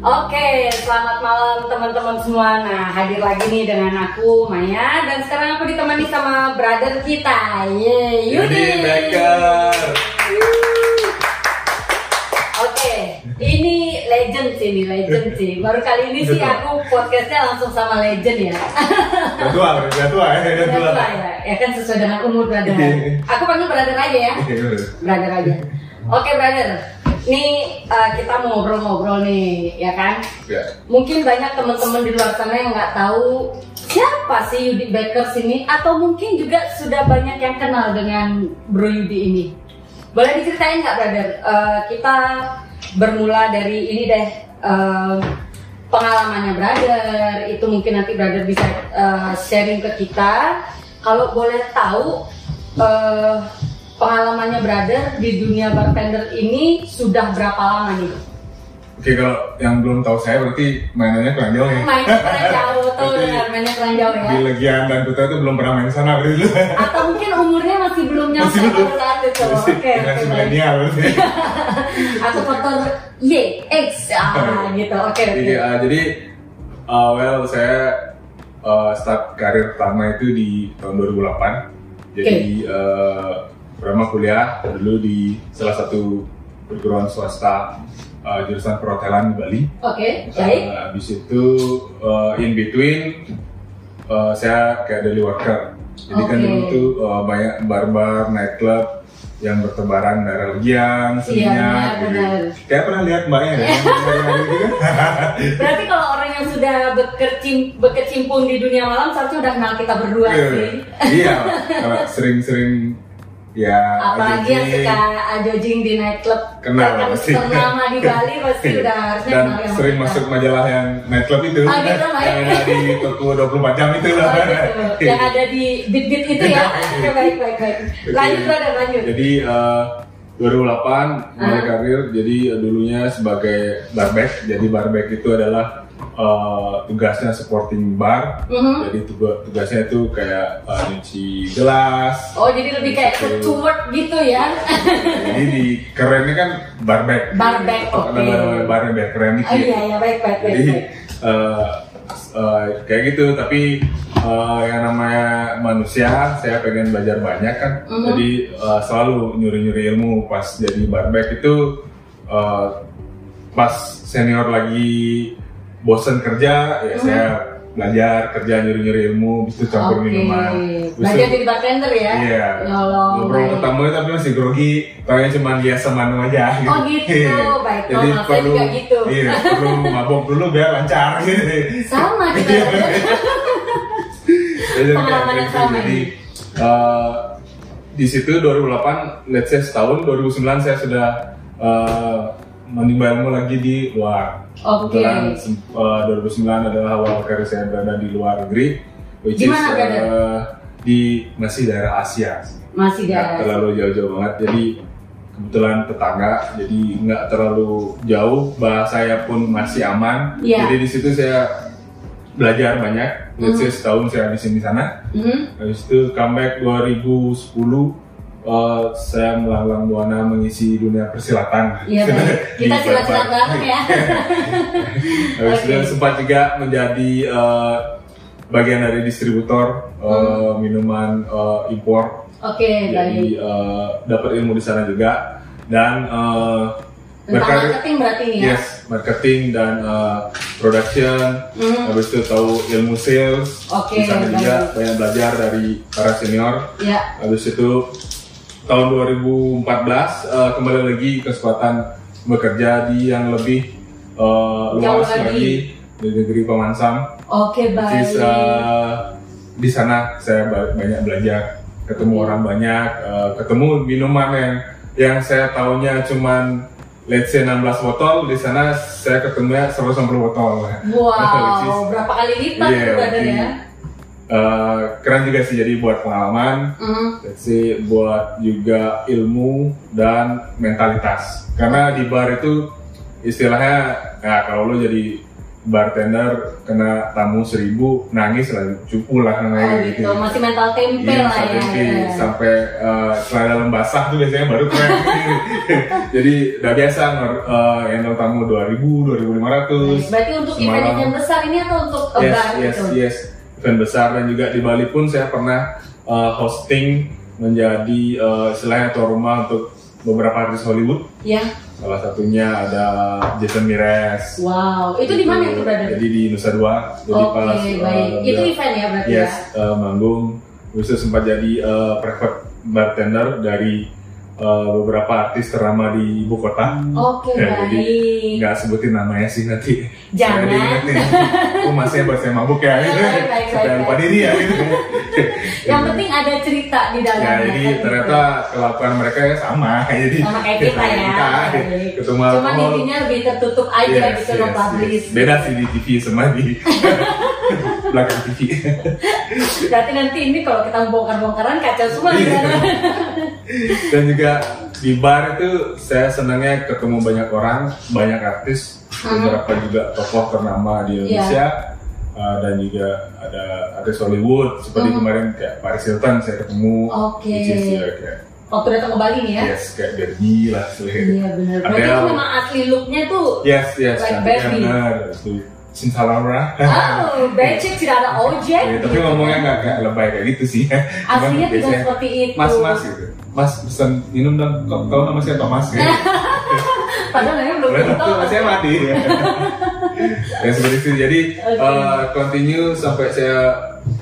Oke, selamat malam teman-teman semua. Nah, hadir lagi nih dengan aku Maya dan sekarang aku ditemani sama brother kita, Ye, Yudi. Becker. Oke, ini legend sih, ini legend sih. Baru kali ini sih aku podcastnya langsung sama legend ya. Udah tua, udah tua ya, udah tua. tua ya, ya kan sesuai dengan umur brother. Iya. Aku panggil brother aja ya. Brother aja. Oke brother, nih uh, kita mau ngobrol-ngobrol nih, ya kan? Ya. Mungkin banyak teman-teman di luar sana yang nggak tahu siapa sih Yudi Bakers ini, atau mungkin juga sudah banyak yang kenal dengan Bro Yudi ini. Boleh diceritain nggak, brother? Uh, kita bermula dari ini deh. um, pengalamannya brother itu mungkin nanti brother bisa uh, sharing ke kita kalau boleh tahu uh, pengalamannya brother di dunia bartender ini sudah berapa lama nih Oke, kalau yang belum tahu saya berarti mainannya kurang jauh ya. mainnya kurang jauh tuh benar mainnya kurang jauh ya Di Legian dan Kuta itu belum pernah main di sana berarti. atau mungkin umurnya masih belum nyampe Masih belum. saat itu oke Masih oke generasi milenial berarti. atau faktor Y X ah gitu oke oke Jadi, uh, jadi uh, well saya uh, start karir pertama itu di tahun 2008. Jadi uh, pertama kuliah dulu di salah satu perguruan swasta uh, jurusan perhotelan di Bali. oke baik Uh, habis itu uh, in between uh, saya kayak daily worker. Jadi kan Oke. dulu tuh uh, banyak bar-bar, nightclub yang bertebaran daerah Legian, Iya, Seminyak. benar, benar. Kayak pernah lihat mbaknya ya? gitu kan? Berarti kalau orang yang sudah bekercim, berkecimpung di dunia malam seharusnya udah kenal kita berdua sih. Iya, sering-sering ya Apalagi yang suka ajojing di nightclub Kenal yang pasti. ternama di Bali pasti udah harusnya dan kenal sering kita. masuk majalah yang nightclub itu Ah, gitu, yang ada di toko 24 jam itu Oh, gitu. yang ada di bit-bit itu ya. Oke, baik baik baik. Lanjut brother lanjut. Jadi eh, 2008 mulai Ah. karir, jadi eh, dulunya sebagai barback. Jadi barback itu adalah eh, tugasnya supporting bar. Mhm. Jadi tuga- tugasnya itu kayak eh, nyuci gelas. Oh jadi lebih kayak Gitu. steward gitu ya? Jadi di kerennya kan barback. Barback, Gitu. oke. Ada barnya biar keren dikit. Oh iya iya baik baik baik. Jadi baik. eh, eh, kayak gitu. Tapi eh, yang namanya manusia, saya pengen belajar banyak kan. Mhm. Jadi eh, selalu nyuri-nyuri ilmu pas jadi barback itu eh, pas senior lagi bosen kerja, ya Mhm. saya belajar kerja nyuri-nyuri ilmu, bisa campur Oke. minuman. Belajar jadi bartender ya? Iya. Ya Allah, Ngobrol baik. ketemu tapi masih grogi, taunya cuma biasa manu aja. Oh, gitu. Iya. Baik, Jadi normal. Saya perlu, juga gitu. Iya, perlu mabok dulu biar lancar. Gitu. Sama kita. Jadi Pengalaman kayak yang gitu. sama Jadi ini. eh, di situ 2008, let's say setahun, 2009 saya sudah eh, menimba ilmu lagi di luar. Oke. Kebetulan sem- eh, 2009 adalah awal karir saya berada di luar negeri, which Di is mana, brother? eh, di masih daerah Asia. Masih nggak ada. terlalu jauh-jauh banget jadi kebetulan tetangga jadi nggak terlalu jauh bahasanya pun masih aman Iya. jadi di situ saya belajar banyak let's say setahun saya di sini sana Mhm. habis itu comeback 2010 eh, saya melanglang buana mengisi dunia persilatan Iya Kita silat-silat bareng ya. Habis Oke. itu sempat juga menjadi eh, bagian dari distributor eh, Hmm. minuman eh, impor Oke jadi baik. eh, dapat ilmu di sana juga dan Tentang berkarir marketing berarti nih ya? yes marketing dan eh, production Mhm. habis itu tahu ilmu sales Oke, di sana juga banyak belajar dari para senior Ya. habis itu tahun 2014 eh, kembali lagi kesempatan bekerja di yang lebih eh, Jauh luas lagi. lagi di negeri Paman Sam Oke Which baik. is, uh, di sana saya ba- banyak belajar, ketemu orang banyak, uh, ketemu minuman yang yang saya tahunya cuman let's say 16 botol, di sana saya ketemunya 150 botol. Wow, berapa kali lipat Iya, tuh brother jadi, ya? Uh, keren juga sih jadi buat pengalaman, Mhm. let's say buat juga ilmu dan mentalitas. Karena di bar itu istilahnya, ya kalau lo jadi bartender kena tamu seribu nangis lah cupu lah Oh namanya gitu, masih mental tempe Iya, lah ya. sampai, ya. sampai uh, setelah dalam basah tuh biasanya baru keren. Jadi udah biasa uh, yang tamu 2000, 2500. Berarti untuk event-event besar ini atau untuk Yes, bar yes, gitu? yes. Event besar dan juga di Bali pun saya pernah uh, hosting menjadi uh, istilahnya tuan rumah untuk beberapa artis Hollywood. Ya. Salah satunya ada Jason Mraz. Wow, itu di mana itu brother? Jadi di Nusa Dua. Jadi Oke, pas, uh, baik. Itu event ya berarti Yes, uh, manggung. Terus sempat jadi uh, private bartender dari uh, beberapa artis ternama di ibu kota. ya? Oke, Ya, jadi. Nggak sebutin namanya sih nanti. Jangan. Saya diingetin. Oh masih buat saya mabuk ya. Gitu. Baik, baik, Supaya baik, lupa diri ya. Gitu. Yang penting ada cerita di Ya, dalamnya. jadi kan? ternyata kelakuan mereka ya sama. Jadi sama kayak kita ya. kita Baik. ketemu alkohol. intinya lebih tertutup aja Yes, gitu loh yes, publish. yes. Beda sih di TV sama di belakang TV. Berarti nanti ini kalau kita bongkar-bongkaran kacau semua Iya. kan? dan juga di bar itu saya senangnya ketemu banyak orang, banyak artis, beberapa juga tokoh ternama di Indonesia, uh, dan juga ada artis Hollywood seperti Mhm. kemarin kayak Paris Hilton saya ketemu, Oke. which is ya, kayak Waktu datang ke Bali nih ya. yes kayak Barbie lah istilahnya. Iya benar. Berarti itu memang asli looknya tuh. Yes yes, Like Barbie. benar itu Cinta Laura. Oh, becek tidak ada ojek. Ya, tapi ngomongnya nggak lebay kayak gitu sih. Aslinya tidak seperti itu. Mas mas gitu. Mas pesan minum dong. Kok tahu nama saya Thomas gitu. Padahal namanya belum tuh masih mati. ya seperti itu. Jadi Oke. eh, continue sampai saya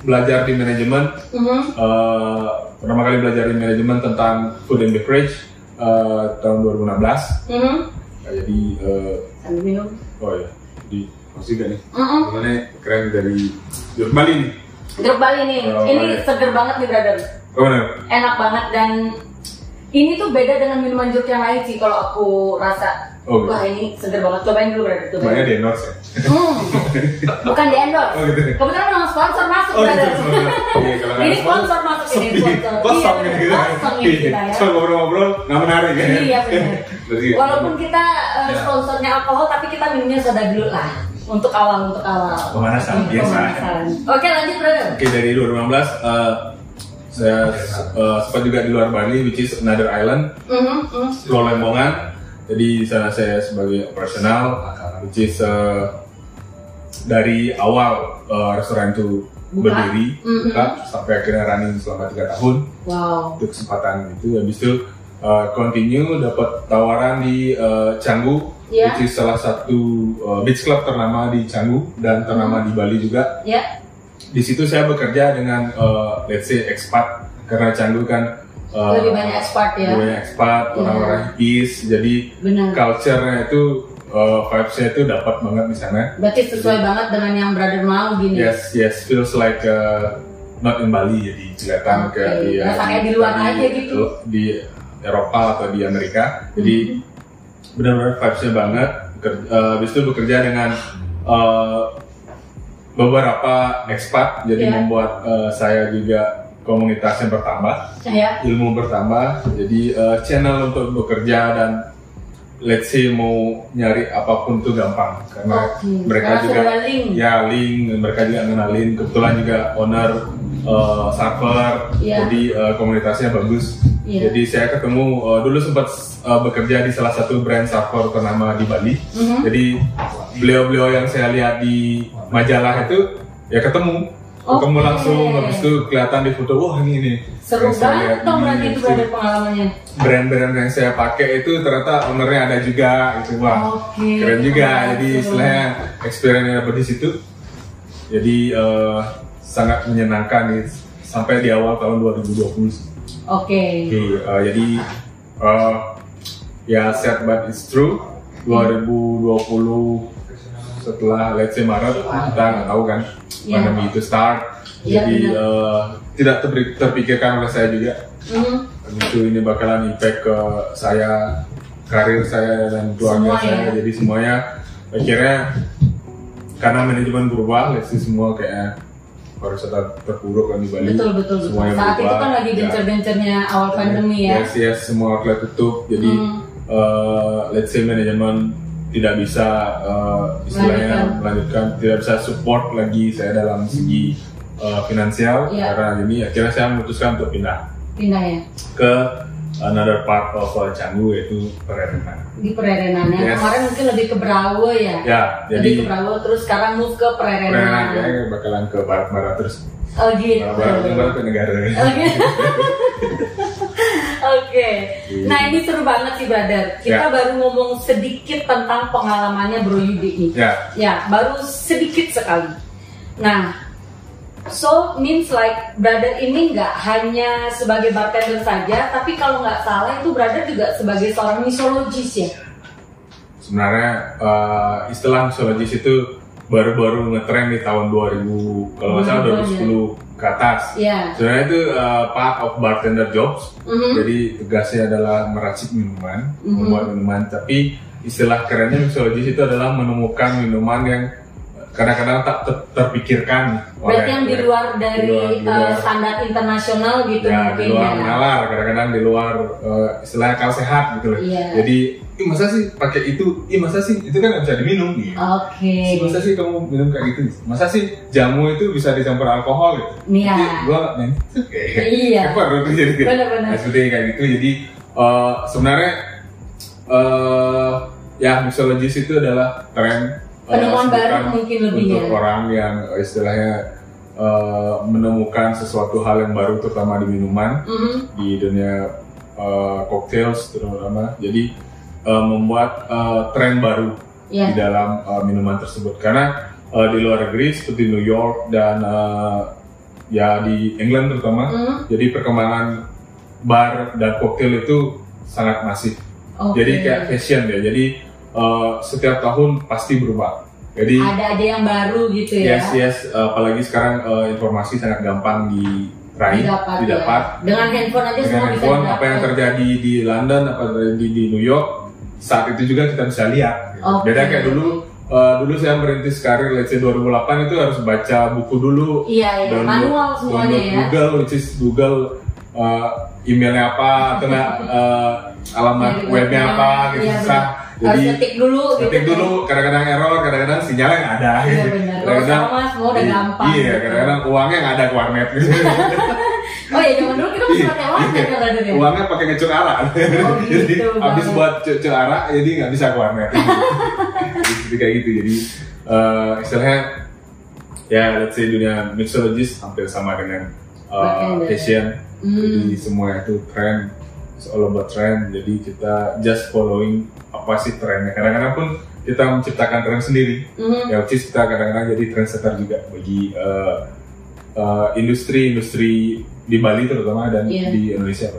belajar di manajemen. Mhm. Eh, pertama kali belajar di manajemen tentang food and beverage eh, tahun 2016. Mhm. Nah, jadi eh, Sambil minum. oh ya, di masih gak nih? Mhm. Gimana keren dari Jeruk Bali nih. Jeruk Bali nih. Oh, Ini seger banget nih brother. Oh. Enak banget dan ini tuh beda dengan minuman jeruk yang lain sih kalau aku rasa. Oh, Wah ini seger banget. Cobain dulu brother. Cobain. Banyak di endorse ya. Hmm. Bukan di endorse. Oh, gitu. Kebetulan memang sponsor masuk Oh, gitu. Iya, Ini sponsor masuk ini sponsor. Kosong Iya, gitu. Kosong ini kita ya. Cuma ngobrol-ngobrol nggak menarik ya. Iya benar. Berarti, Walaupun kita uh, Ya. sponsornya alkohol, tapi kita minumnya soda dulu lah. Untuk awal, untuk awal. Pemanasan, biasa. Oke lanjut brother. Oke dari 2015 eh, saya eh, sempat juga di luar Bali, which is another island, mhm. Pulau Lembongan. Jadi di sana saya sebagai operasional, which is eh, dari awal eh, restoran itu Buka. berdiri, Mhm. buka, sampai akhirnya running selama tiga tahun. Wow. untuk kesempatan itu habis itu uh, continue dapat tawaran di uh, Canggu Ya. which is salah satu uh, beach club ternama di Canggu dan ternama di Bali juga Ya. Di situ saya bekerja dengan uh, let's say expat karena Canggu kan uh, Lebih banyak expat ya. lebih banyak expat Ya. orang-orang hippies jadi Benar. culture-nya itu uh, vibes-nya itu dapat banget di sana Berarti sesuai banget dengan yang brother mau gini. yes yes feels like uh, not in Bali jadi kelihatan Oke. kayak di, kayak di luar aja gitu. di Eropa atau di Amerika jadi benar-benar vibes-nya banget Beker- eh, habis itu bekerja dengan eh, beberapa expat jadi Iya. membuat eh, saya juga komunitas yang bertambah Ya. ilmu bertambah jadi eh, channel untuk bekerja dan let's say mau nyari apa pun tuh gampang karena Oke. mereka Karena juga link. ya link mereka juga ngenalin kebetulan juga owner uh, server Iya. jadi uh, komunitasnya bagus Iya. jadi saya ketemu uh, dulu sempat uh, bekerja di salah satu brand server ternama di Bali Mhm. jadi beliau-beliau yang saya lihat di majalah itu ya ketemu ketemu Oke. langsung habis itu kelihatan di foto wah ini ini Seru banget dong berarti itu brother pengalamannya. brand-brand yang saya pakai itu ternyata ownernya ada juga gitu wah Oke. keren juga jadi Seru. istilahnya experience yang dapat di situ jadi eh, sangat menyenangkan nih sampai di awal tahun 2020 sih. Oke. Oke, eh, jadi eh, ya sad but it's true 2020 setelah let's say Maret kita nggak tahu kan Iya. pandemi itu start Iya, jadi benar. eh, tidak terpik- terpikirkan oleh saya juga Mhm. tentu ini bakalan impact ke saya karir saya dan keluarga Semua saya ya? jadi semuanya akhirnya karena manajemen berubah let's say semua kayak pariwisata terpuruk kan di Bali Betul betul betul. Saat itu berubah. kan lagi Ya. gencar-gencarnya awal pandemi ya. yes yes semua outlet tutup jadi Hmm. eh, let's say manajemen tidak bisa uh, istilahnya melanjutkan tidak bisa support lagi saya dalam segi uh, finansial Iya. karena ini akhirnya saya memutuskan untuk pindah Pindah ya ke another part of uh, Canggu yaitu Pererenan. di Pererenan ya. Yes. Kemarin mungkin lebih ke Brawo ya. Ya, Lebih ke jadi Brawo terus sekarang move ke Pererenan Pererenan. ya bakalan ke barat-barat terus Oh gitu. barat-barat ke negara. Oke. Oke. Nah ini seru banget sih brother. Kita Ya. baru ngomong sedikit tentang pengalamannya Bro Yudi nih. Ya, Ya, baru sedikit sekali. Nah, so means like brother ini nggak hanya sebagai bartender saja, tapi kalau nggak salah itu brother juga sebagai seorang mixologist ya. sebenarnya uh, istilah mixologist itu baru-baru ngetren di tahun 2000 kalau nggak salah 2010 ke atas. Ya. Sebenarnya itu uh, part of bartender jobs. Mhm. Jadi tugasnya adalah meracik minuman, Mhm. membuat minuman. Tapi istilah kerennya mixologist itu adalah menemukan minuman yang kadang-kadang tak ter- terpikirkan Berarti yang di luar dari di luar- di uh, luar- standar internasional gitu ya, di luar ya. nalar, kadang-kadang di luar uh, istilahnya akal sehat gitu loh. Iya. Jadi, ih masa sih pakai itu? Ih masa sih itu kan nggak bisa diminum gitu. Oke. Masa sih kamu minum kayak gitu? Masa sih jamu itu bisa dicampur alkohol gitu? Iya. Nggak itu kayak Iya. apa tuh jadi. Benar-benar. Nah, seperti kayak gitu. Jadi uh, sebenarnya uh, ya mixologist itu adalah tren uh, Penemuan baru sebutan mungkin lebih untuk ya. orang yang istilahnya uh, menemukan sesuatu hal yang baru terutama di minuman Mhm. di dunia uh, cocktails terutama. Jadi uh, membuat uh, tren baru Ya. di dalam uh, minuman tersebut karena uh, di luar negeri seperti New York dan uh, ya di England terutama Mhm. jadi perkembangan bar dan koktail itu sangat masif Oke. jadi kayak fashion ya jadi uh, setiap tahun pasti berubah jadi ada ada yang baru gitu ya. yes yes uh, apalagi sekarang uh, informasi sangat gampang diraih Didapat, didapat ya. Dengan handphone aja dengan semua bisa handphone didapat. apa yang terjadi di London apa yang terjadi di New York saat itu juga kita bisa lihat Oke. beda kayak dulu uh, dulu saya merintis karir let's say 2008 itu harus baca buku dulu Iya, iya. download- Manual semuanya download ya. Google which is Google uh, emailnya apa atau uh, alamat webnya apa gitu iya, susah Harus ketik dulu gitu. ketik dulu kadang-kadang error kadang-kadang sinyalnya nggak ada Iya, benar. Kalau sekarang mah semua udah Iya, gampang iya gitu. kadang-kadang uangnya nggak ada ke warnet gitu Oh ya zaman dulu kita masih pakai warnet kan brother ya. uangnya pakai ngecur arak gitu, jadi habis buat cur arak jadi nggak bisa ke warnet jadi kayak gitu jadi eh, istilahnya ya let's say dunia mixologist hampir sama dengan uh, fashion Hmm. jadi semua itu tren it's all about trend jadi kita just following apa sih trennya kadang-kadang pun kita menciptakan tren sendiri Mhm. ya which is kita kadang-kadang jadi trendsetter juga bagi eh, eh, industri-industri di Bali terutama dan Iya. di Indonesia.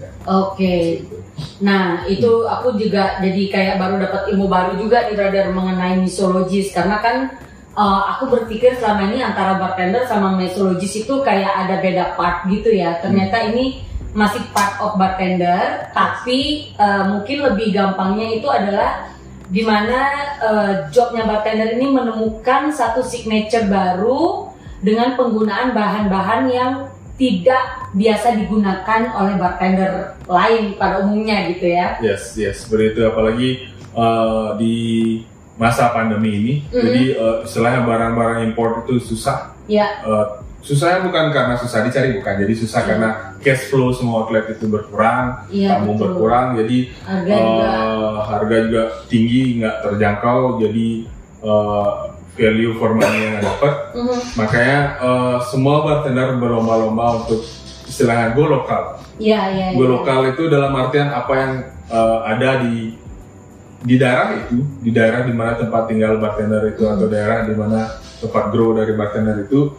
Ya, Oke. gitu. Nah, itu aku juga jadi kayak baru dapat ilmu baru juga nih brother mengenai mixologist karena kan uh, aku berpikir selama ini antara bartender sama mixologist itu kayak ada beda part gitu ya. Ternyata ini masih part of bartender, tapi uh, mungkin lebih gampangnya itu adalah di mana uh, jobnya bartender ini menemukan satu signature baru dengan penggunaan bahan-bahan yang tidak biasa digunakan oleh bartender lain pada umumnya gitu ya. Yes, yes, seperti itu. Apalagi eh, di masa pandemi ini, Mhm. jadi eh, istilahnya barang-barang import itu susah. Ya, Eh, susahnya bukan karena susah dicari, bukan. Jadi susah Iya. karena cash flow semua outlet itu berkurang, Iya, kamu betul. berkurang, jadi harga juga. eh, harga juga tinggi, nggak terjangkau, jadi eh, value for money yang dapat. Mhm. Makanya eh, semua bartender berlomba-lomba untuk istilahnya go lokal. Iya, iya. Go iya. lokal itu dalam artian apa yang eh, ada di di daerah itu, di daerah di mana tempat tinggal bartender itu Hmm. atau daerah di mana tempat grow dari bartender itu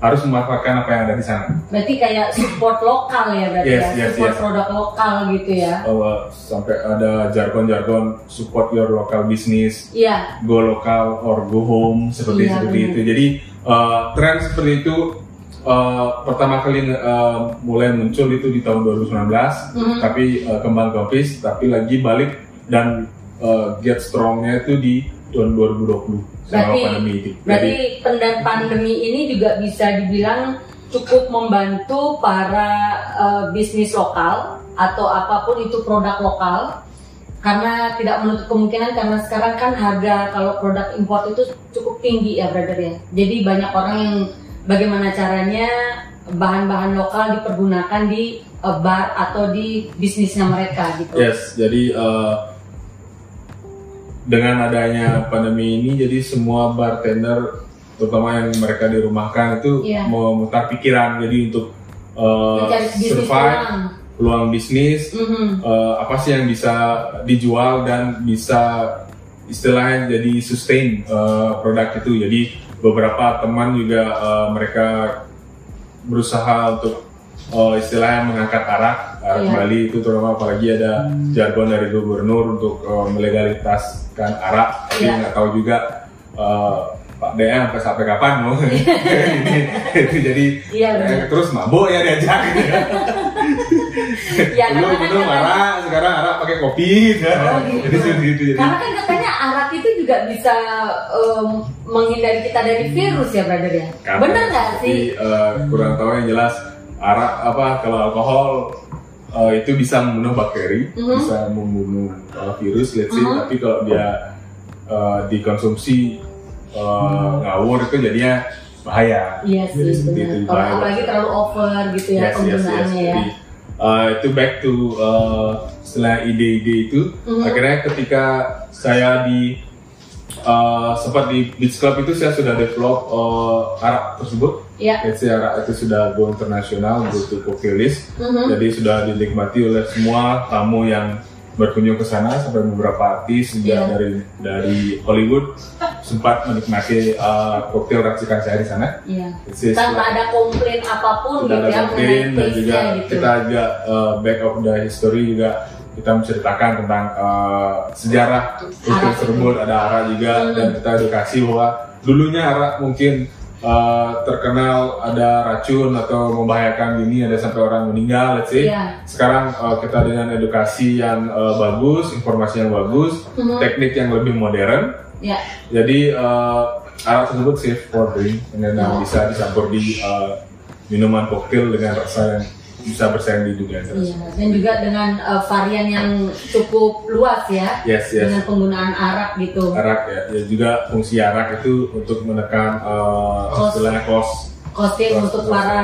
harus memanfaatkan apa yang ada di sana. Berarti kayak support lokal ya berarti Yes, ya, yes, support yes. produk lokal gitu ya. Eh, sampai ada jargon-jargon support your local business, Iya, go lokal or go home seperti Iya, seperti benar. itu. Jadi eh, tren seperti itu eh, pertama kali eh, mulai muncul itu di tahun 2019, Mhm. tapi eh, kembang kempis, tapi lagi balik dan eh, get strongnya itu di tahun 2020 selama Berarti- pandemi itu. berarti pandemi ini juga bisa dibilang cukup membantu para eh, bisnis lokal atau apa pun itu produk lokal. Karena tidak menutup kemungkinan karena sekarang kan harga kalau produk import itu cukup tinggi ya brother ya. Jadi banyak orang yang bagaimana caranya bahan-bahan lokal dipergunakan di uh, bar atau di bisnisnya mereka gitu. Yes, jadi uh, dengan adanya pandemi ini, jadi semua bartender, terutama yang mereka dirumahkan itu Iya. memutar pikiran, jadi untuk uh, survive, peluang bisnis, Mhm. uh, apa sih yang bisa dijual dan bisa istilahnya jadi sustain uh, produk itu. Jadi beberapa teman juga uh, mereka berusaha untuk uh, istilahnya mengangkat arak arak Iya. Bali itu terutama apalagi ada jargon dari gubernur untuk uh, melegalitaskan arak. Tapi Iya. nggak tahu juga uh, Pak DM sampai sampai kapan mau ini itu jadi Iya, eh, benar. terus mabuk ya diajak ya dulu karena kan dulu katanya- marah sekarang arak pakai kopi Oh, gitu. jadi seperti itu jadi Karena kan katanya arak itu juga bisa em, menghindari kita dari virus ya, brother ya. Karena Bener nggak sih? eh, kurang tahu yang jelas arak apa kalau alkohol eh, itu bisa membunuh bakteri Mhm. bisa membunuh eh, virus let's say Mhm. tapi kalau dia eh, dikonsumsi eh, ngawur itu jadinya bahaya Iya sih, Jadi seperti benar. itu, Kalau apalagi terlalu over gitu ya Yes, yes, yes. penggunaannya ya. Jadi, uh, itu back to uh, setelah ide-ide itu, Mhm. akhirnya ketika saya di uh, sempat di Beach Club itu saya sudah develop uh, arak tersebut. Say arak itu sudah go internasional, to cocktail list. Mhm. Jadi sudah dinikmati oleh semua tamu yang berkunjung ke sana sampai beberapa artis juga Iya. dari dari Hollywood sempat menikmati uh, koktail racikan saya di sana. Iya. Just Tanpa like- ada komplain apa pun tidak gitu ada ya komplain dan juga gitu. kita juga uh, back of the history juga kita menceritakan tentang uh, sejarah kultur Arak tersebut ada arak juga Hmm. dan kita edukasi bahwa dulunya arak mungkin uh, terkenal ada racun atau membahayakan gini ada sampai orang meninggal let's say Iya. sekarang uh, kita dengan edukasi yang uh, bagus informasi yang bagus Mhm. teknik yang lebih modern Iya. jadi uh, arak tersebut safe for drink dan Oh. bisa dicampur di uh, minuman koktail dengan rasa yang bisa bersaing di dunia Iya, internasional. dan juga dengan uh, varian yang cukup luas ya Yes, yes. dengan penggunaan arak gitu. Arak ya, ya juga fungsi arak itu untuk menekan uh, Cost. istilahnya cost. Costing Cost, untuk cost. para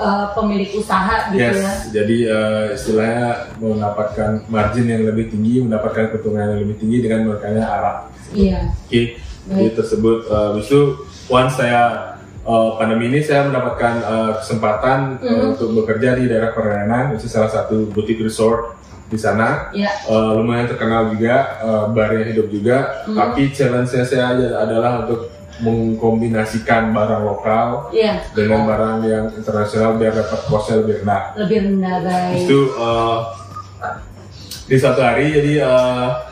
uh, pemilik usaha gitu Yes, ya. jadi uh, istilahnya mendapatkan margin yang lebih tinggi, mendapatkan keuntungan yang lebih tinggi dengan menekannya arak. Iya. Oke, jadi tersebut uh, itu once saya uh, pandemi ini saya mendapatkan uh, kesempatan uh, Mhm. untuk bekerja di daerah Perenan, itu salah satu butik resort di sana. Iya. Uh, lumayan terkenal juga, uh, barnya hidup juga. Mhm. Tapi challenge saya aja adalah untuk mengkombinasikan barang lokal Iya. dengan barang yang internasional biar dapat costnya lebih rendah. Lebih rendah baik. Itu uh, di satu hari jadi uh,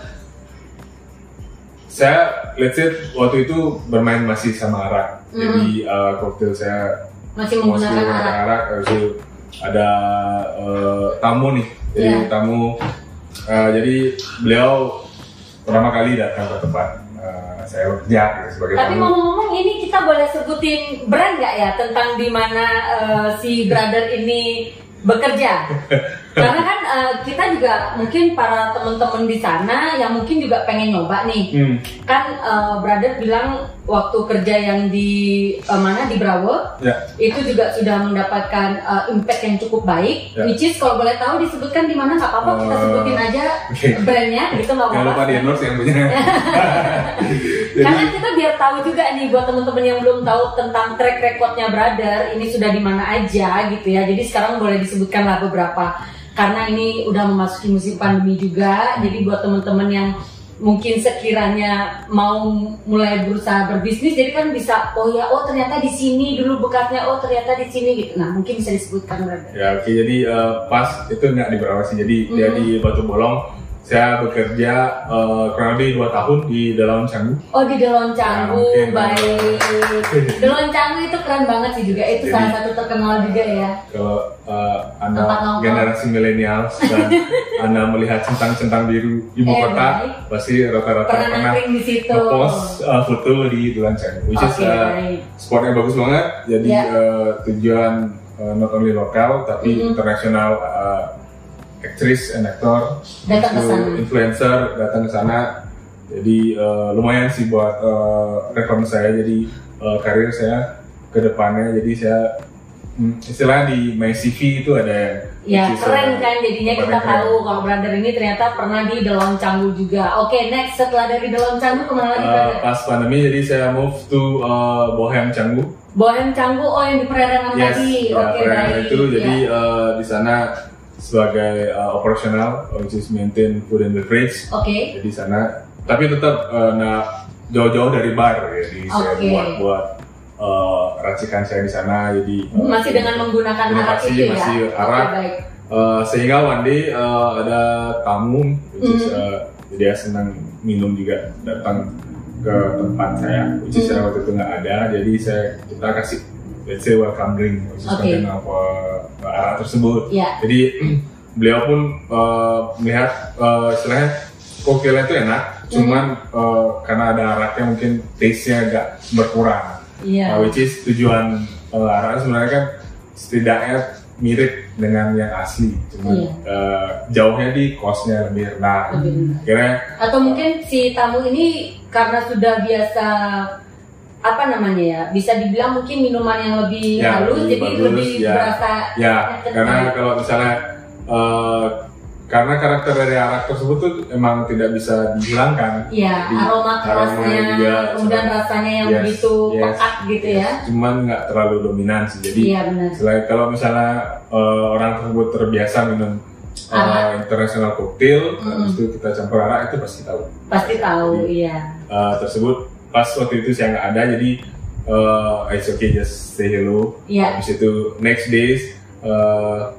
saya let's say waktu itu bermain masih sama arak. Jadi uh, koktail saya Masih menggunakan arak. arak. Habis itu ada uh, tamu nih. Jadi Iya. tamu uh, jadi beliau pertama kali datang ke tempat uh, saya bekerja gitu, sebagai Tapi ngomong-ngomong ini kita boleh sebutin brand nggak ya tentang di mana uh, si brother ini bekerja? Karena kan uh, kita juga mungkin para teman-teman di sana yang mungkin juga pengen nyoba nih. Hmm. Kan uh, brother bilang waktu kerja yang di uh, mana di Bravo Ya. itu juga sudah mendapatkan uh, impact yang cukup baik. Ya. Which is kalau boleh tahu disebutkan di mana nggak apa-apa kita Uh, sebutin aja oke. brandnya gitu nggak Jangan lupa apa-apa. di endorse yang punya. Karena kita biar tahu juga nih buat teman-teman yang belum tahu tentang track recordnya brother ini sudah di mana aja gitu ya. Jadi sekarang boleh disebutkan lah beberapa karena ini udah memasuki musim pandemi juga. Jadi buat teman-teman yang mungkin sekiranya mau mulai berusaha berbisnis jadi kan bisa oh ya oh ternyata di sini dulu bekasnya oh ternyata di sini gitu nah mungkin bisa disebutkan brother Ya oke jadi eh, pas itu nggak di Berawasi jadi dia Mhm. di Batu Bolong saya bekerja eh, kurang lebih dua tahun di dalam Canggu. Oh di Delon Canggu, Ya, baik. Delon Canggu itu keren banget sih juga. Itu Jadi- salah satu terkenal juga ya. Kalau eh, anda generasi milenial dan anda melihat centang-centang biru ibu Eh, kota baik. pasti rata-rata Pernah pernah nangkring di situ. ngepost eh, foto di Dulan Canggu, which is Oke, eh, baik. spotnya bagus banget. Jadi Ya. eh, tujuan eh, not only lokal tapi Mhm. internasional eh, aktris and actor, Datang ke sana. influencer datang ke sana. Jadi eh, lumayan sih buat eh, rekam saya. Jadi eh, karir saya ke depannya. Jadi saya hmm, istilahnya di my CV itu ada Ya keren kan jadinya kita keren. tahu kalau brother ini ternyata pernah di Delon Canggu juga. Oke next setelah dari Delon Canggu ke mana lagi brother? pas pandemi jadi saya move to eh, Bohem Canggu. Bohem Canggu oh yang di perairan Yes, tadi. ya, Oke perangai baik. itu jadi Ya. eh, di sana sebagai eh, operasional which is maintain food and beverage. Oke. Jadi sana tapi tetap eh, nah jauh-jauh dari bar ya. Jadi saya Oke. buat buat eh, racikan saya di sana jadi eh, Masih dengan menggunakan arak itu ya. masih arak. baik. Eh, sehingga one day eh, ada tamu which is, eh, dia senang minum juga datang ke tempat saya which is Mhm. saya waktu itu nggak ada jadi saya kita kasih let's say welcome drink is Oke. konten apa eh, arak tersebut Ya. jadi beliau pun eh, melihat eh, istilahnya koktailnya itu enak cuman eh, karena ada araknya mungkin taste-nya agak berkurang Iya. Uh, which is tujuan uh, arak sebenarnya kan setidaknya mirip dengan yang asli, cuman Iya. uh, jauhnya di cost-nya lebih rendah. Lebih rendah. Akhirnya Atau mungkin si tamu ini karena sudah biasa apa namanya ya bisa dibilang mungkin minuman yang lebih Ya, halus lebih jadi bagus, lebih ya. berasa ya karena kalau misalnya uh, karena karakter dari arak tersebut tuh emang tidak bisa dihilangkan. Iya, Jadi, aroma kerasnya, juga kemudian cuman- rasanya yang Yes, begitu yes. pekat gitu ya. Cuman nggak terlalu dominan sih. Jadi Iya benar. selain kalau misalnya uh, orang tersebut terbiasa minum uh, Arak. international cocktail, Mm-mm. habis itu kita campur arak itu pasti tahu. Pasti tahu, iya. uh, tersebut pas waktu itu saya nggak ada jadi uh, it's okay just say hello Iya. habis itu next days uh,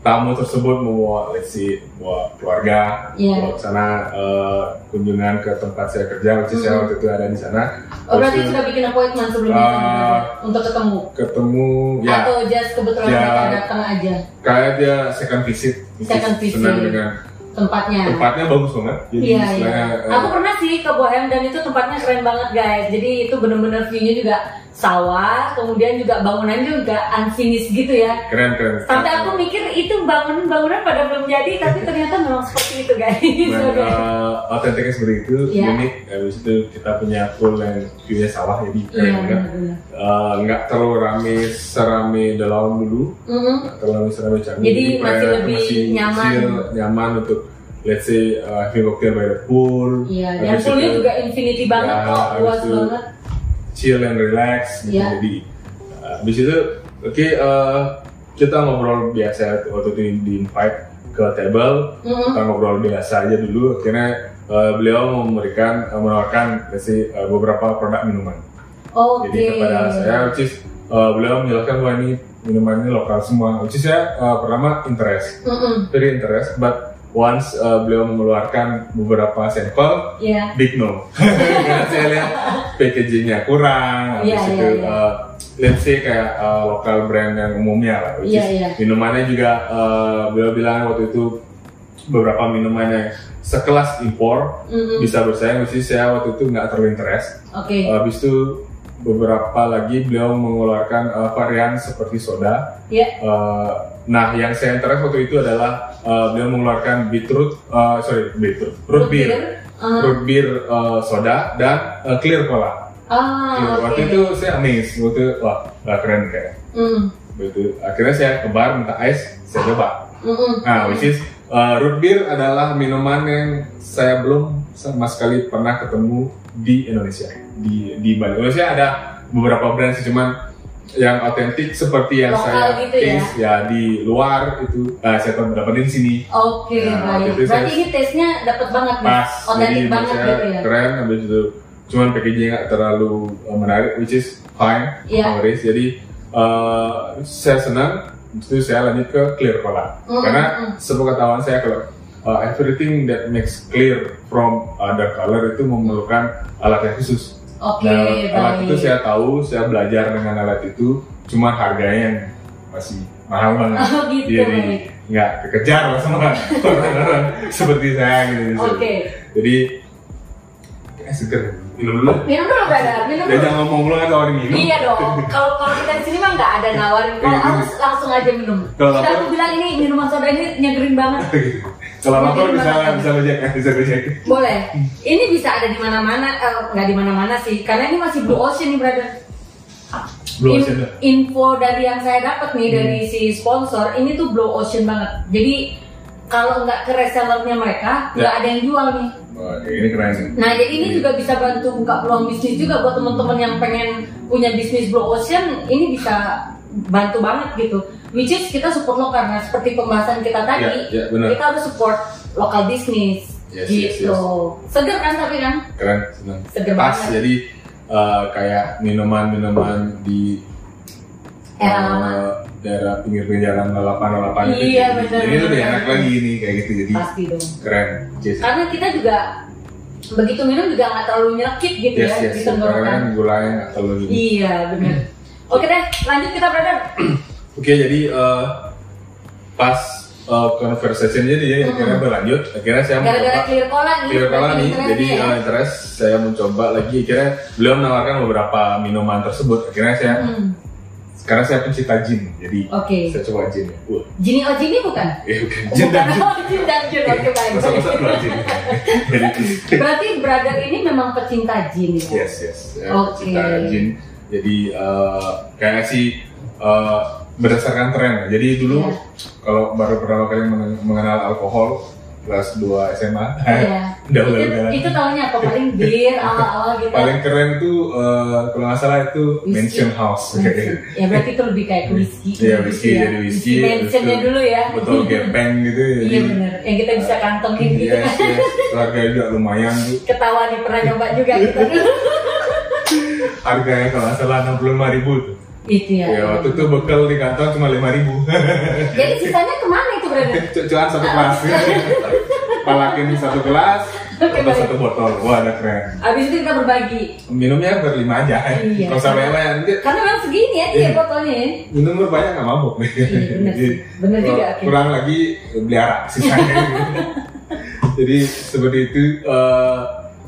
tamu tersebut membawa let's see bawa keluarga Iya. bawa ke sana uh, kunjungan ke tempat saya kerja which is saya waktu itu ada di sana Oh berarti sudah bikin appointment sebelumnya Uh, untuk ketemu? ketemu ya Atau just kebetulan Ya. datang aja kayak dia second visit Second visit. senang dengan tempatnya? tempatnya bagus banget jadi Iya, iya. uh, Aku pernah sih ke Bohem dan itu tempatnya keren banget guys. Jadi itu bener-bener view-nya juga sawah, kemudian juga bangunannya juga unfinished gitu ya. keren keren Sampai aku mikir itu bangunan-bangunan pada belum jadi, tapi ternyata memang seperti itu guys. Nah, Oke. uh, otentiknya seperti itu, Iya. unik. Habis itu kita punya pool yang view-nya sawah, jadi keren Iya banget. Uh, nggak terlalu rame serame dalam dulu, Mhm. nggak terlalu rame serame Canggu. Jadi masih kayak lebih nyaman. chill, nyaman untuk let's say uh, having cocktail by the pool. Iya, dan Habis poolnya juga infinity banget Ya, kok, luas banget. Chill and relax. gitu. Iya. Jadi uh, habis itu oke uh, kita ngobrol biasa waktu itu di invite ke table Mhm. kita ngobrol biasa aja dulu akhirnya uh, beliau memberikan uh, menawarkan say, uh, beberapa produk minuman Oke. jadi kepada saya which is uh, beliau menjelaskan bahwa ini minuman ini lokal semua which is saya uh, pertama interest Mhm. very interest but once uh, beliau mengeluarkan beberapa sampel Iya. big no karena saya lihat packagingnya kurang habis Iya, itu iya, iya. uh, let's say kayak uh, lokal brand yang umumnya lah Iya, is iya. minumannya juga uh, beliau bilang waktu itu beberapa minuman yang sekelas impor Mhm. bisa bersaing which is saya waktu itu nggak terlalu interest Oke. Uh, habis itu beberapa lagi beliau mengeluarkan uh, varian seperti soda Iya. Uh, nah yang saya interest waktu itu adalah uh, beliau mengeluarkan beetroot uh, sorry beetroot root beer Ah. root beer uh, soda dan uh, clear cola. Ah, Clear. oke. Waktu itu saya amazed, waktu itu, wah wah, keren kayak. Mhm. Begitu. Akhirnya saya ke bar minta ice, saya coba. Mhm. Nah, which is uh, root beer adalah minuman yang saya belum sama sekali pernah ketemu di Indonesia. Di di Bali. Indonesia ada beberapa brand sih, cuman yang otentik seperti yang Lokal saya gitu ya? taste ya di luar itu uh, saya dapetin di sini. Oke, Nah, baik. Berarti ini taste-nya dapat banget nih. pas Otentik banget gitu ya. keren habis itu cuman packagingnya nggak terlalu uh, menarik which is fine Iya. nowadays jadi uh, saya senang itu saya lanjut ke clear cola Mm, karena mm. sepengetahuan saya kalau uh, everything that makes clear from other color itu memerlukan alat yang khusus Oke, Nah, alat itu saya tahu saya belajar dengan alat itu cuma harganya yang masih mahal banget Oh, gitu, jadi nggak kekejar lah sama orang-orang seperti saya gitu Oke. jadi Eh seger. Minum dulu. Minum dulu brother, minum dulu. jangan ngomong lu kan tawarin minum. Iya dong. Kalau kalau kita di sini mah nggak ada nawarin. Kalau Iya. harus langsung aja minum. Kalau aku bilang ini minuman soda ini nyegerin banget. Kalau lapar bisa bisa gojek, eh, bisa gojek. Boleh. Ini bisa ada di mana-mana, eh, nggak di mana-mana sih. Karena ini masih blue ocean nih brother. Blue Ocean dah. info dari yang saya dapat nih Hmm. dari si sponsor ini tuh blue ocean banget. Jadi kalau nggak ke resellernya mereka nggak Ya. ada yang jual nih. Wah, ini keren. nih. Nah jadi ini juga bisa bantu buka peluang bisnis juga buat teman-teman yang pengen punya bisnis blue ocean ini bisa bantu banget gitu. Which is kita support lokal karena seperti pembahasan kita tadi Ya, ya, benar. kita harus support lokal bisnis Yes, yes, gitu. yes. Seger kan tapi kan? Keren, senang. Seger Pas, banget. jadi eh, kayak minuman-minuman di Era eh, lama. daerah pinggir-pinggir jalan lalapan lalapan itu. Iya, Jadi- benar, Jadi lebih enak lagi ini kayak gitu. Jadi Pasti dong. keren. Yes, Karena kita juga begitu minum juga nggak terlalu nyelekit gitu yes, ya yes. di tenggorokan. kan gulanya nggak terlalu ini. Iya benar. Oke deh, lanjut kita brother. Oke, jadi eh, pas eh, conversation jadi ya, akhirnya berlanjut. Akhirnya saya Hmm. Gara-gara mencoba clear cola nih. Clear berarti nih, jadi ya. eh, interest saya mencoba lagi. Akhirnya beliau menawarkan beberapa minuman tersebut. Akhirnya saya Hmm, sekarang saya pencinta gin, jadi Oke. saya coba gin. Wah, Jini oh Jini bukan? ya bukan gin dan. Oh, Jin dan Jin. Oke baik. Masa-masa dua gin. Jadi Berarti brother ini memang pecinta Jin ya? yes yes, saya Oke. pencinta gin. Jadi eh, kayak sih eh, berdasarkan tren. Jadi dulu Iya. kalau baru pertama kali mengen- mengenal alkohol kelas 2 SMA, Iya. udah Itu, itu tahunya apa? Paling bir awal-awal gitu. paling keren itu eh, kalau nggak salah itu Whisky. Mansion House. Ya berarti itu lebih kayak whisky. Iya, whisky, ya. jadi whisky, Mansionnya dulu ya. Betul gepeng gitu. Iya jadi- bener. Yang kita bisa kantongin gitu Yes, yes. Harga juga lumayan tuh. Ketawa nih pernah nyoba juga dulu. Harganya kalau nggak salah 65 ribu tuh. Itu ya. Ya waktu itu bekal di kantong cuma 5 ribu. Jadi sisanya ke mana itu brother? Cuan satu kelas. Palakin satu gelas, atau satu botol. Wah, ada keren. Abis itu kita berbagi. Minumnya berlima aja. Iya. Kalau sampai banyak nanti Karena memang segini ya dia Iya. botolnya ya. minum berbanyak nggak mabuk. Iya, bener. Bener juga. Kurang lagi beli arak sisanya. Jadi seperti itu. eh,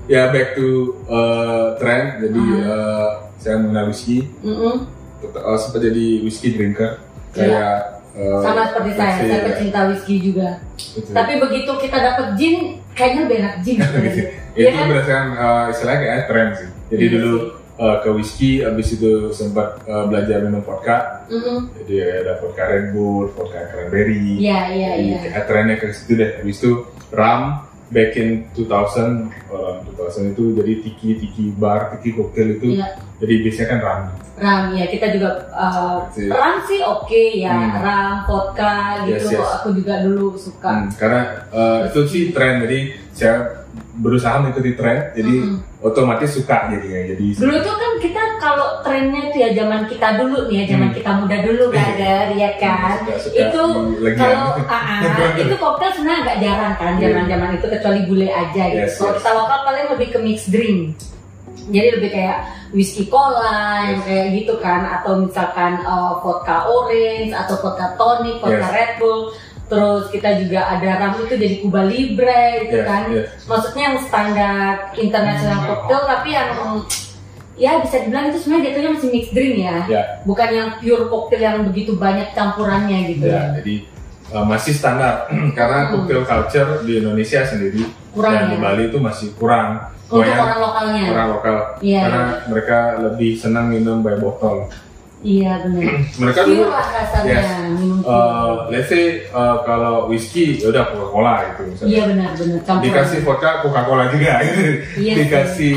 ya back to eh, trend. Jadi Hmm. eh, saya mengenal whisky. Mm-mm. Uh, sempat jadi whisky drinker kayak uh, Iya. Sama seperti saya, saya ya, pecinta whisky juga. betul. Tapi begitu kita dapet gin, kayaknya lebih enak gin. Gitu. Iya itu kan? berdasarkan uh, istilahnya kayak tren sih jadi Iya dulu sih. uh, ke whisky abis itu sempat uh, belajar minum vodka Mm-mm. jadi ada vodka Red Bull vodka cranberry Iya, iya, iya. kayak trennya ke situ deh habis itu ram back in 2000 orang 2000 itu jadi tiki tiki bar tiki koktail itu Iya. jadi biasanya kan ram Ram ya kita juga uh, Sih. ram sih oke ya Hmm. ram vodka gitu Yes, yes. aku juga dulu suka Hmm, karena uh, itu sih tren jadi saya berusaha mengikuti tren jadi Mm-mm. otomatis suka jadinya jadi dulu tuh kan kita kalau trennya tuh ya zaman kita dulu nih ya zaman Hmm. kita muda dulu brother ya kan itu kalau ah, itu koktail sebenarnya agak jarang kan Iya. zaman zaman itu kecuali bule aja gitu Yes, kalau yes. kita lokal paling lebih ke mixed drink jadi lebih kayak whisky cola yang Yes. kayak gitu kan atau misalkan uh, vodka orange atau vodka tonic vodka Yes. red bull terus kita juga ada ram itu jadi Cuba Libre gitu Yes, kan yes. maksudnya yang standar internasional Hmm. cocktail tapi yang ya bisa dibilang itu sebenarnya jatuhnya masih mixed drink ya. Ya. Bukan yang pure cocktail yang begitu banyak campurannya gitu. Ya ya, jadi uh, masih standar. Karena Hmm. cocktail culture di Indonesia sendiri Kurang dan di ya? Bali itu masih kurang. Untuk Banyak orang lokalnya? orang lokal. Iya. karena mereka lebih senang minum by botol iya benar. Mereka dulu Yes. minum uh, let's say uh, kalau whiskey ya udah Coca Cola gitu misalnya. Iya benar benar. Campuran. Dikasih vodka Coca Cola juga. Gitu. Iya sih. dikasih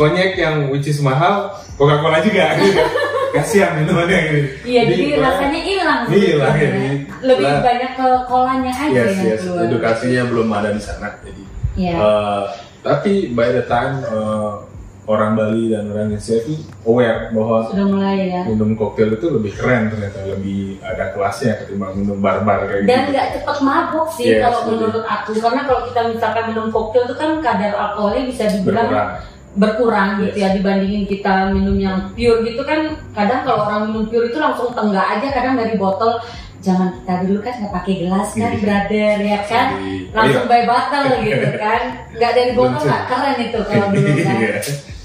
konyek yang which is mahal Coca Cola juga gitu. kasihan minumannya gitu. iya jadi pokoknya- rasanya hilang Hilang, sebetulnya. ya. lebih Nah. banyak ke kolanya aja yes yang yes keluar edukasinya belum ada di sana jadi Iya. uh, tapi by the time uh, orang Bali dan orang Indonesia itu aware bahwa sudah mulai ya minum koktail itu lebih keren ternyata lebih ada kelasnya ketimbang minum barbar kayak dan gitu nggak cepet mabuk sih Yes, kalau betul. menurut aku karena kalau kita misalkan minum koktail itu kan kadar alkoholnya bisa dibilang berkurang berkurang gitu Yes. ya dibandingin kita minum yang pure gitu kan kadang kalau orang minum pure itu langsung tenggak aja kadang dari botol zaman kita dulu kan nggak pakai gelas kan, Iya. brother ya kan, Jadi, langsung iya. by bottle gitu kan, nggak dari botol nggak keren itu kalau dulu kan. Iya.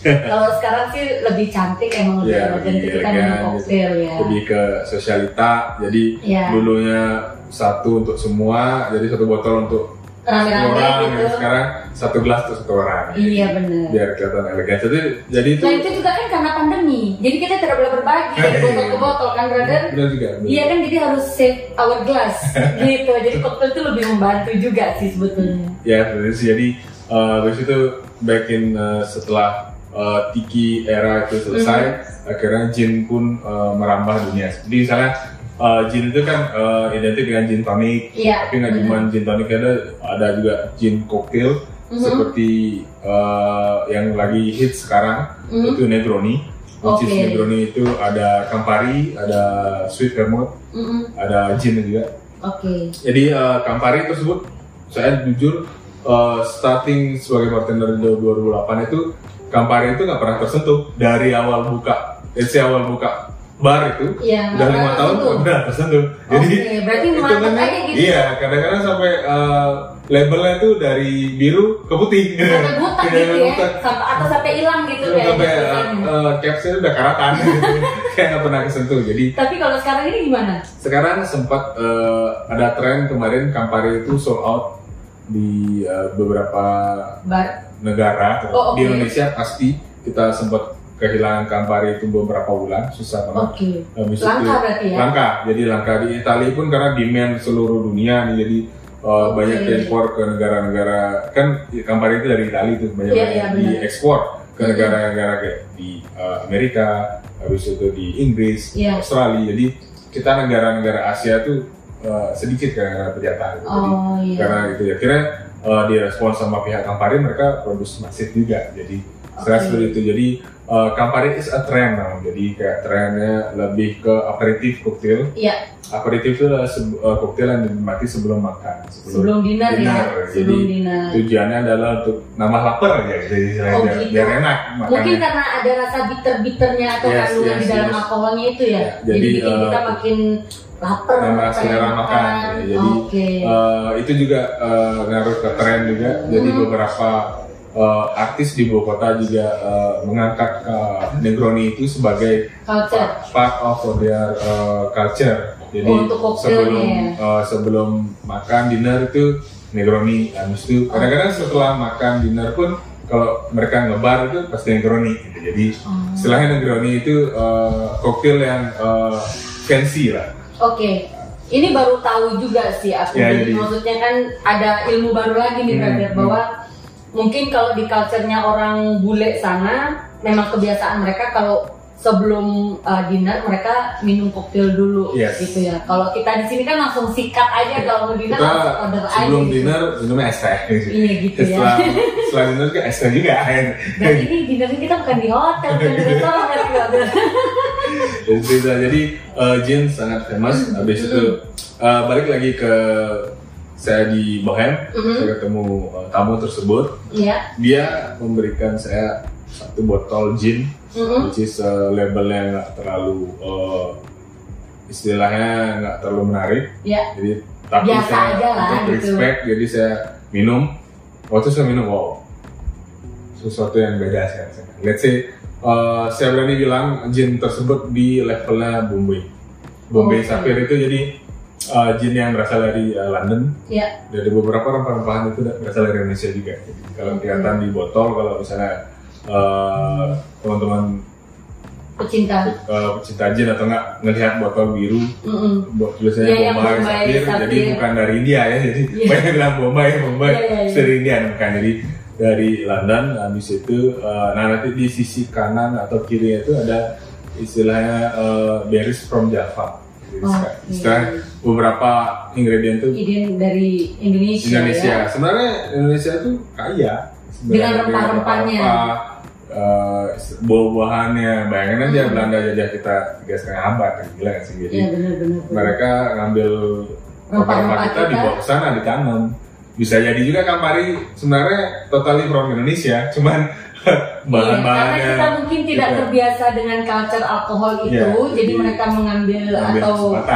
Kalau sekarang sih lebih cantik emang lebih Iya, elegan kita elegan, minum koktail ya. lebih ke sosialita jadi Iya. dulunya satu untuk semua jadi satu botol untuk Rame-rame orang gitu. sekarang satu gelas untuk satu orang Iya benar. biar kelihatan elegan jadi jadi itu Nah itu juga kan karena pandemi, jadi kita tidak boleh berbagi dari botol ke botol kan brother. benar juga benar. Iya kan jadi harus save our glass gitu. Jadi koktail itu lebih membantu juga sih sebetulnya. ya benar sih jadi habis itu back in eh, setelah eh, tiki era itu selesai Mhm. akhirnya gin pun merambah dunia jadi misalnya eh, gin itu kan eh, identik dengan gin tonic Iya. tapi nggak cuma gin tonic ada ada juga gin cocktail Mhm. seperti eh, yang lagi hit sekarang Mhm. itu Negroni which is Oke. Negroni itu ada Campari ada sweet vermouth Mm-mm. ada gin juga Oke. jadi eh, Campari tersebut saya jujur eh, starting sebagai bartender di 2008 itu Campari itu nggak pernah tersentuh dari awal buka say awal buka bar itu Iya. udah lima tahun tentu. nggak pernah tersentuh jadi Oke, berarti itu kan- aja gitu. iya kadang-kadang sampai eh, labelnya itu dari biru ke putih Sampai butak Iya, gitu ya, butak. sampai atau sampai hilang gitu kayak sampai uh, capsnya udah karatan kayak nggak pernah kesentuh jadi Tapi kalau sekarang ini gimana? sekarang sempat uh, ada tren kemarin Campari itu sold out di uh, beberapa Bar. negara Oh, di oke. Indonesia pasti kita sempat kehilangan Campari itu beberapa bulan susah banget Oke. Habis Langka itu- berarti ya? langka jadi langka di Italia pun karena demand seluruh dunia nih jadi uh, Oke. banyak diekspor ke negara-negara kan Campari itu dari Italia itu banyak Iya, banyak iya, diekspor ke Mhm. negara-negara kayak di uh, Amerika habis itu di Inggris Iya. Australia jadi kita negara-negara Asia tuh uh, sedikit karena penjatahan jadi Oh iya. karena itu ya kira uh, direspon sama pihak Campari mereka produksi masif juga jadi Oke. seperti itu jadi uh, Campari is a trend now jadi kayak trennya lebih ke aperitif cocktail Iya. aperitif itu adalah uh, cocktail yang dinikmati sebelum makan Sebelum dinner, ya. dinner. Sebelum Jadi, dinner. tujuannya adalah untuk nambah lapar aja jadi Oh, biar, gitu. biar enak Mungkin makannya karena ada rasa bitter-bitternya atau Yes, kandungan yes, di dalam yes. alkoholnya itu ya. Ya, jadi jadi, bikin kita eh, makin lapar. nambah selera makan ya. jadi Oke. uh, itu juga uh, ngaruh ke tren juga jadi Hmm. beberapa uh, artis di ibu kota juga uh, mengangkat uh, Negroni itu sebagai Culture. part of their uh, culture jadi Oh, sebelum ya. uh, sebelum makan dinner itu Negroni habis itu kadang-kadang setelah makan dinner pun kalau mereka ngebar itu pasti Negroni gitu. jadi Oh. istilahnya Negroni itu uh, koktail yang uh, fancy lah Oke. Ini baru tahu juga sih aku. Ya, jadi jadi- maksudnya kan ada ilmu baru lagi nih Hmm, brother hmm. Mungkin kalau di culture-nya orang bule sana memang kebiasaan mereka kalau sebelum uh, dinner mereka minum koktail dulu Yes. gitu ya. Kalau kita di sini kan langsung sikat aja kalau mau dinner kita langsung order aja. sebelum gitu. dinner minumnya es teh Iya gitu ya. setelah setelah dinner ke es teh juga Dan ini dinnernya kita bukan di hotel, di restoran brother. jadi jadi uh, gin sangat famous habis itu uh, balik lagi ke saya di Bohem Mhm. saya ketemu uh, tamu tersebut Iya. dia memberikan saya satu botol gin Mhm. which is uh, labelnya nggak terlalu uh, istilahnya nggak terlalu menarik Iya. jadi tapi Biasa saya aja lah, untuk gitu. respect jadi saya minum waktu saya minum wow sesuatu yang beda saya let's say uh, saya berani bilang gin tersebut di levelnya Bombay Bombay Oke. Sapphire itu jadi uh, gin yang berasal dari uh, London Iya. dari beberapa rempah-rempahan itu berasal dari Indonesia juga jadi kalau kelihatan di botol kalau misalnya uh, teman-teman Pecinta. uh, pecinta gin atau enggak ngelihat botol biru Mhm. buat tulisannya Iya, yang Bombay, Sapphire, jadi bukan dari India ya jadi Iya. banyak bilang Bombay Bombay Iya, iya, iya. dari India bukan jadi dari London habis itu uh, nah nanti di sisi kanan atau kiri itu ada istilahnya uh, berries from Java Jadi Oh, istilah iya. Beberapa ingredient Ide dari Indonesia, Indonesia ya. sebenarnya Indonesia itu kaya sebenarnya Dengan rempah-rempahnya. rempah, uh, buah-buahannya bayangin aja Hmm. Belanda jajah kita tiga setengah abad kan gila sih jadi Iya benar-benar. mereka ngambil rempah-rempah kita kita. dibawa ke sana ditanam bisa jadi juga Campari sebenarnya totally from Indonesia cuman Iya, bahan-bahannya. karena kita mungkin tidak Gitu. terbiasa dengan culture alkohol itu, Iya, jadi jadi mereka mengambil ambil atau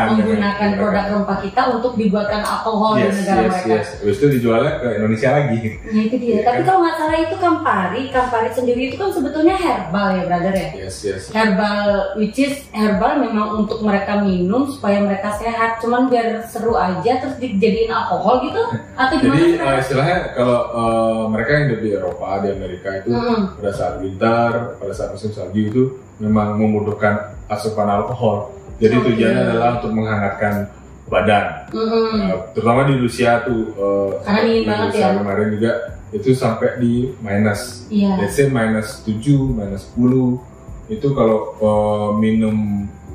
menggunakan dengan- produk rempah kita untuk dibuatkan alkohol di Yes, negara yes, mereka. yes. Habis itu dijualnya ke Indonesia lagi. Nah itu dia. Iya Tapi kan? kalau nggak salah itu Campari, Campari sendiri itu kan sebetulnya herbal ya, brother ya. Yes, yes. Herbal, which is herbal memang untuk mereka minum supaya mereka sehat. Cuman biar seru aja terus dijadiin alkohol gitu? Atau gimana? Jadi sih, eh, istilahnya kalau eh, mereka yang di Eropa, di Amerika itu pada saat winter, pada saat musim salju itu memang membutuhkan asupan alkohol. Jadi Oke. tujuannya adalah untuk menghangatkan badan. Mm-mm. Eh, terutama di Rusia tuh eh, Karena dingin di banget Rusia ya. kemarin juga itu sampai di minus. Iya. Let's say minus 7, minus 10 itu kalau eh, minum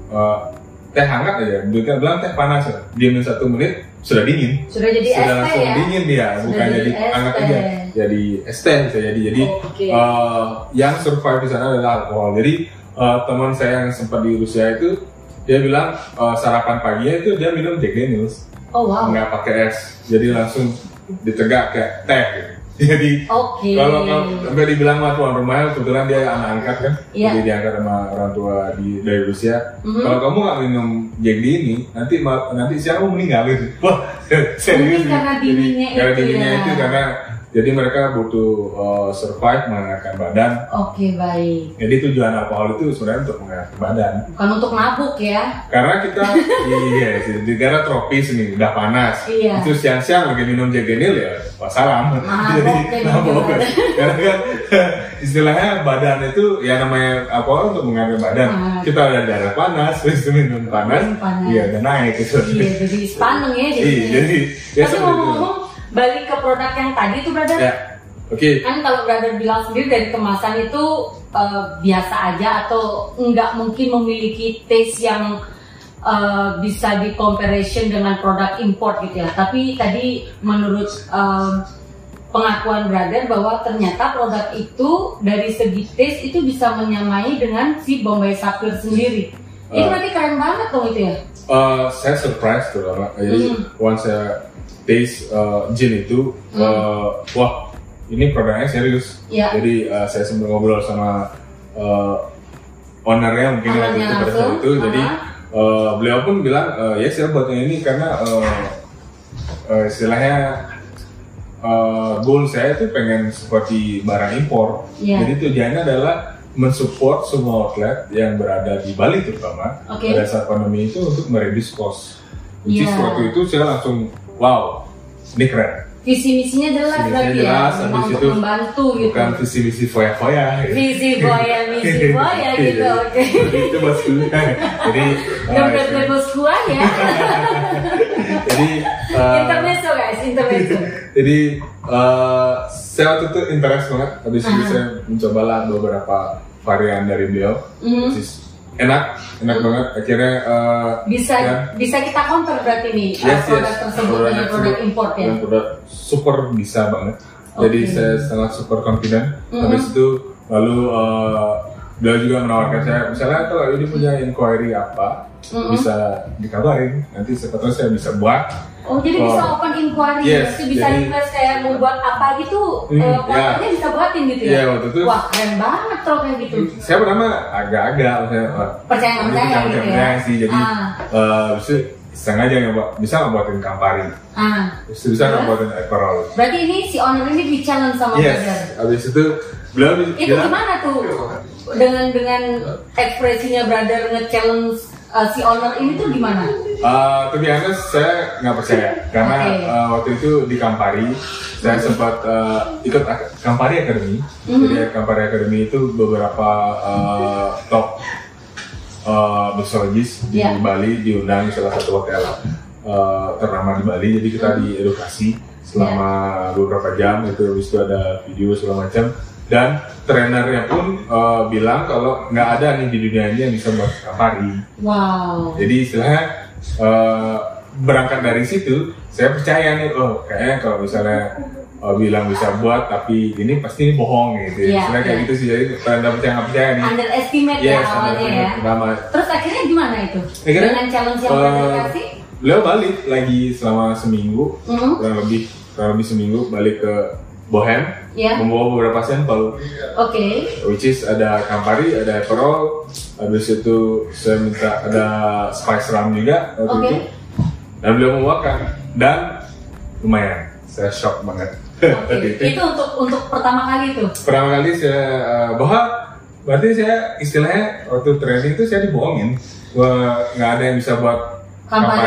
eh, teh hangat aja, bukan bilang teh panas ya, diamin satu menit sudah dingin, Sudah jadi es sudah teh langsung ya? dingin dia, Sudah bukan jadi es hangat aja, jadi es teh bisa jadi. Jadi Oke. eh, yang survive di sana adalah alkohol. Jadi eh, teman saya yang sempat di Rusia itu dia bilang eh, sarapan paginya itu dia minum Jack Daniels, Oh wow. nggak pakai es, jadi langsung ditegak kayak teh. Gitu. Jadi Oke. kalau sampai dibilang sama tuan rumahnya kebetulan dia anak angkat kan, Iya. jadi diangkat sama orang tua di dari Rusia. Mhm. Kalau kamu nggak minum Jack D ini, nanti nanti siang kamu meninggal gitu. Wah serius. karena Jadi, dinginnya karena itu dinginnya ya. itu karena jadi mereka butuh uh, survive menghangatkan badan. Oke baik. Jadi tujuan alkohol itu sebenarnya untuk menghangatkan badan. Bukan untuk mabuk ya? Karena kita iya di negara tropis nih, udah panas. Iya. Itu siang-siang lagi minum Jack Daniel ya, wassalam. Mabok Jadi jadi mabok. gimana? Karena kan istilahnya badan itu ya namanya alkohol untuk menghangatkan badan. Ah. Kita udah darah panas, terus minum panas, Minum panas. iya udah naik gitu. Iya jadi spaneng ya Iya, jadinya. jadi Tapi seperti itu. ngomong-ngomong balik ke produk yang tadi tuh brother. Ya, oke. Kan kalau brother bilang sendiri dari kemasan itu eh, biasa aja atau nggak mungkin memiliki taste yang eh, bisa di comparison dengan produk import gitu ya. Tapi tadi menurut eh, pengakuan brother bahwa ternyata produk itu dari segi taste itu bisa menyamai dengan si Bombay Sapphire sendiri. Itu Eh. berarti keren banget dong itu ya. Eh, saya surprise tuh jadi Hmm. once saya taste eh, gin itu, Hmm. eh, wah ini produknya serius. Iya. Jadi eh, saya sempat ngobrol sama eh, ownernya mungkin waktu itu pada saat itu. Jadi eh, beliau pun bilang eh, ya saya buatnya ini karena eh, eh, istilahnya eh, goal saya itu pengen seperti barang impor. Iya. Jadi tujuannya adalah mensupport semua outlet yang berada di Bali terutama Oke. pada saat pandemi itu untuk mereduce cost. Which is Iya. waktu itu saya langsung wow, ini keren. Visi misinya jelas Visi berarti misinya jelas, ya, memang untuk itu membantu gitu. Bukan visi misi foya-foya. gitu. Visi boya, misi boya gitu, Jadi- oke. Itu bosku. Jadi Dompet bosku aja. jadi eh, intermezzo guys, intermezzo. jadi eh, saya waktu itu interest banget. Habis itu Aha. saya mencobalah beberapa varian dari beliau. Mhm. Which enak, enak banget. Akhirnya eh, Bisa ya, bisa kita counter berarti nih uh, Yes, produk yes. tersebut dengan produk tersebut import ya. produk super bisa banget. Jadi Oke. saya sangat super confident. Mhm. Habis itu lalu eh, beliau juga menawarkan saya, misalnya kalau ini punya inquiry apa, Mhm. bisa dikabarin. Nanti siapa tahu saya bisa buat. Oh jadi Oh. bisa open inquiry, Yes, berarti bisa jadi- request kayak mau buat apa gitu, Hmm, uh, ya. kontaknya bisa buatin gitu ya. Iya, waktu itu- Wah keren banget kalau kayak gitu. Saya pertama agak-agak, maksudnya, wah, Percaya nggak ini percaya gitu ya. percaya sih. Jadi Ah. eh, itu sengaja nyoba, bisa buatin Campari, Ah, bisa bisa nggak Terus? buatin Aperol. berarti ini si owner ini di challenge sama Yes, habis itu beliau Itu bilang, gimana tuh dengan dengan ekspresinya brother nge-challenge uh, si owner ini tuh gimana? Uh, to be honest, saya nggak percaya karena Oke. uh, waktu itu di Campari saya sempat uh, ikut Campari Academy. Mhm. Jadi Campari Academy itu beberapa uh, top uh, di Iya. Bali diundang di salah satu hotel uh, ternama di Bali. Jadi kita diedukasi selama beberapa jam itu habis itu ada video segala macam dan trenernya pun uh, bilang kalau nggak ada nih di dunia ini yang bisa buat Campari. Wow. Jadi istilahnya eh, berangkat dari situ, saya percaya nih, oh kayaknya kalau misalnya eh, bilang bisa buat, tapi ini pasti ini bohong gitu. Ya. Istilahnya kayak iya. gitu sih, jadi tanda percaya nggak percaya nih. Underestimate ya Yes, awalnya ya. Pertama, Terus akhirnya gimana itu? Akhirnya, dengan challenge yang brother kasih? beliau balik lagi selama seminggu, Mhm. kurang lebih kurang lebih seminggu balik ke Bohem, Ya. membawa beberapa sampel, Oke. which is ada Campari, ada Aperol, habis itu saya minta ada Spice Rum juga waktu Oke. itu, dan beliau membawakan dan lumayan, saya shock banget. Tadi itu. Itu untuk untuk pertama kali tuh. Pertama kali saya uh, bahwa berarti saya istilahnya waktu training itu saya dibohongin, Wah, nggak ada yang bisa buat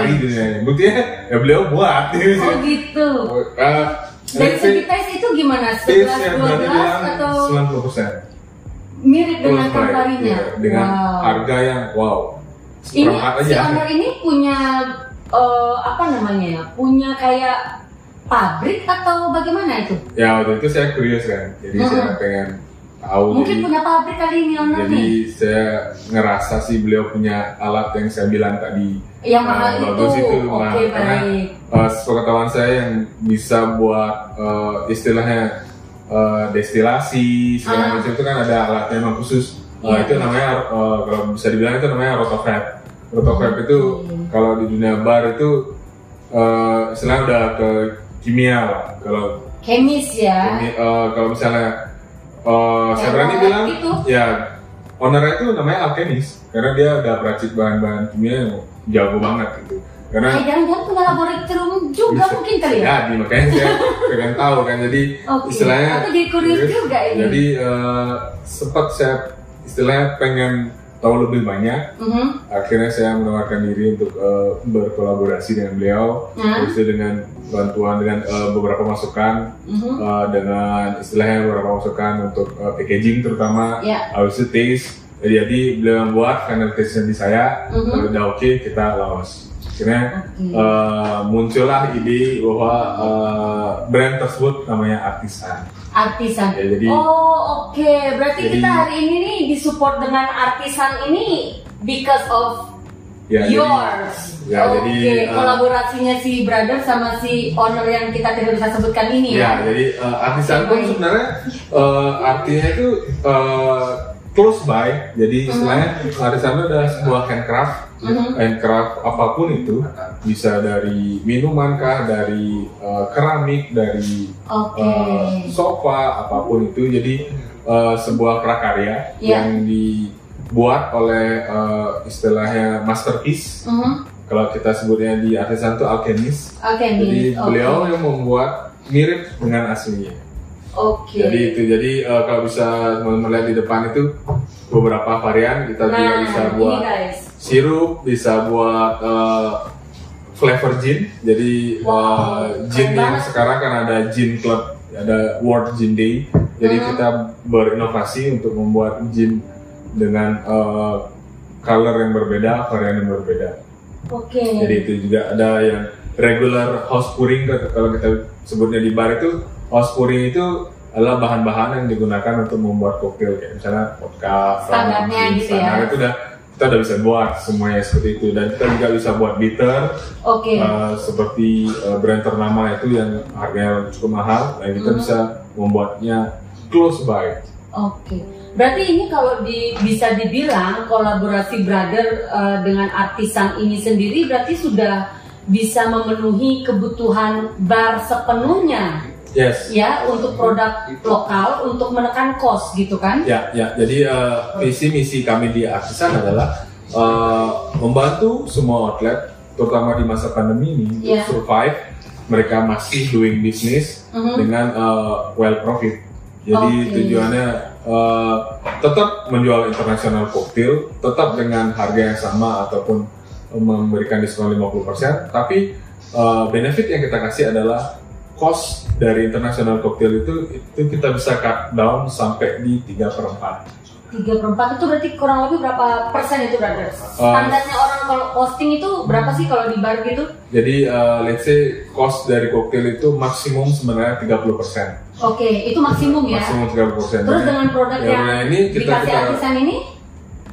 di dunia ini. Buktinya ya beliau buat. Oh gitu. Uh, Segi taste itu gimana? 11, Taste-nya berarti 12 bilang atau 90 persen. mirip dengan kamparinya? Dengan wow. harga yang wow. Ini si owner ini punya eh, apa namanya ya? Punya kayak pabrik atau bagaimana itu? Ya waktu itu saya curious kan, jadi saya pengen tahu. Mungkin jadi, punya pabrik kali ini owner jadi nih. saya ngerasa sih beliau punya alat yang saya bilang tadi. Yang Nah, mahal itu. bagus itu, Oke nah, karena- baik. Uh, sepengetahuan saya yang bisa buat uh, istilahnya uh, destilasi segala Ah. macam itu kan ada alatnya memang khusus. Uh, Iya. itu namanya uh, kalau bisa dibilang itu namanya rotofab. Rotofab itu Hmm. kalau di dunia bar itu uh, istilahnya udah ke kimia lah. Kalau Kemis ya. ini uh, kalau misalnya uh, saya berani bilang gitu. ya ownernya itu namanya alkemis karena dia udah peracik bahan-bahan kimia yang jago banget gitu. Karena Eh, jangan-jangan punya laboratorium juga bisa mungkin kali ya? jadi makanya saya pengen tahu kan jadi Oke. istilahnya Aku jadi jadi- juga ini. jadi eh, sempat saya istilahnya pengen tahu lebih banyak Mhm. akhirnya saya menawarkan diri untuk eh, berkolaborasi dengan beliau. Habis itu dengan bantuan dengan eh, beberapa masukan Mhm. eh, dengan istilahnya beberapa masukan untuk eh, packaging terutama Ya. habis itu taste jadi beliau yang buat taste di saya Mhm. kalau udah oke kita lawas akhirnya Oke. eh, muncullah ide bahwa eh, brand tersebut namanya Artisan. Artisan. Ya, jadi Oh oke, berarti Jadi- kita hari ini nih disupport dengan artisan ini because of ya jadi- yours. ya, oke, jadi, uh, kolaborasinya si brother sama si owner yang kita tidak bisa sebutkan ini ya ya. jadi eh, Artisan pun sebenarnya eh, artinya itu eh, close by. Jadi istilahnya Artisan itu adalah sebuah handcraft. Mhm. Handcraft apa pun itu bisa dari minuman kah, dari eh, keramik, dari Oke. eh, sofa apa pun itu. Jadi eh, sebuah prakarya Ya. yang dibuat oleh eh, istilahnya masterpiece. Mhm. Kalau kita sebutnya di artisan itu alkemis. Oke Jadi oke. beliau yang membuat mirip dengan aslinya. Oke. Jadi itu jadi eh, kalau bisa teman-teman lihat di depan itu beberapa varian kita juga nah, bisa ini buat guys. sirup, bisa buat eh, flavor gin. Jadi Wow, eh, gin yang sekarang kan ada gin club, ada World Gin Day. Jadi Mhm. kita berinovasi untuk membuat gin dengan eh, color yang berbeda, varian yang berbeda. Oke. Jadi itu juga ada yang regular house pouring kalau kita sebutnya di bar itu pouring itu adalah bahan-bahan yang digunakan untuk membuat koktail kayak misalnya vodka, Standarnya rum, gitu ya. itu udah kita udah bisa buat semuanya seperti itu dan kita juga bisa buat bitter Oke. uh, seperti uh, brand ternama itu yang harganya cukup mahal dan kita Mhm. bisa membuatnya close by. Oke, berarti ini kalau di, bisa dibilang kolaborasi brother eh, dengan artisan ini sendiri berarti sudah bisa memenuhi kebutuhan bar sepenuhnya Yes. ya untuk produk lokal untuk menekan cost gitu kan? Ya, ya. Jadi uh, visi misi kami di Artisan adalah uh, membantu semua outlet, terutama di masa pandemi ini, untuk Ya. survive. Mereka masih doing business Mhm. dengan uh, well profit. Jadi Oke. tujuannya uh, tetap menjual internasional koktail, tetap dengan harga yang sama ataupun memberikan diskon 50%, tapi uh, benefit yang kita kasih adalah cost dari international cocktail itu itu kita bisa cut down sampai di 3 per 4 Tiga per empat itu berarti kurang lebih berapa persen itu brother? Standarnya orang kalau posting itu berapa sih kalau di bar gitu? jadi uh, let's say cost dari cocktail itu maksimum sebenarnya 30 Oke, itu maksimum ya. maksimum 30 Terus dengan produk Ya, yang nah, ini kita- dikasih kita- artisan ini,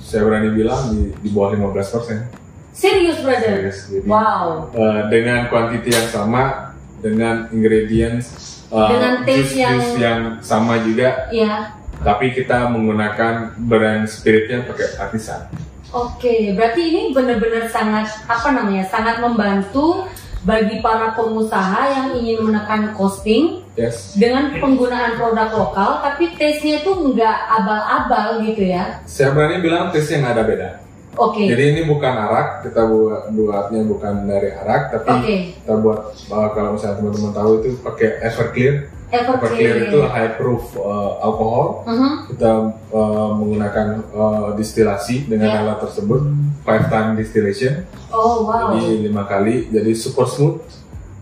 saya berani bilang di, di bawah 15 serius brother? Serius, jadi Wow. uh, dengan kuantiti yang sama dengan ingredients uh, Dengan taste yang- jus yang sama juga Ya, tapi kita menggunakan brand spiritnya pakai artisan oke. Berarti ini benar-benar sangat apa namanya? Sangat membantu bagi para pengusaha yang ingin menekan costing Yes. dengan penggunaan produk lokal, tapi taste-nya itu nggak abal-abal gitu ya. Saya berani bilang taste-nya nggak ada beda. Oke. Jadi ini bukan arak, kita buat buatnya bukan dari arak, tapi Oke. kita buat uh, kalau misalnya teman-teman tahu itu pakai Everclear. Everclear itu high proof uh, alkohol. Mhm. Kita uh, menggunakan uh, distilasi dengan Ya. alat tersebut, five time distillation. Oh wow. Jadi lima kali, jadi super smooth.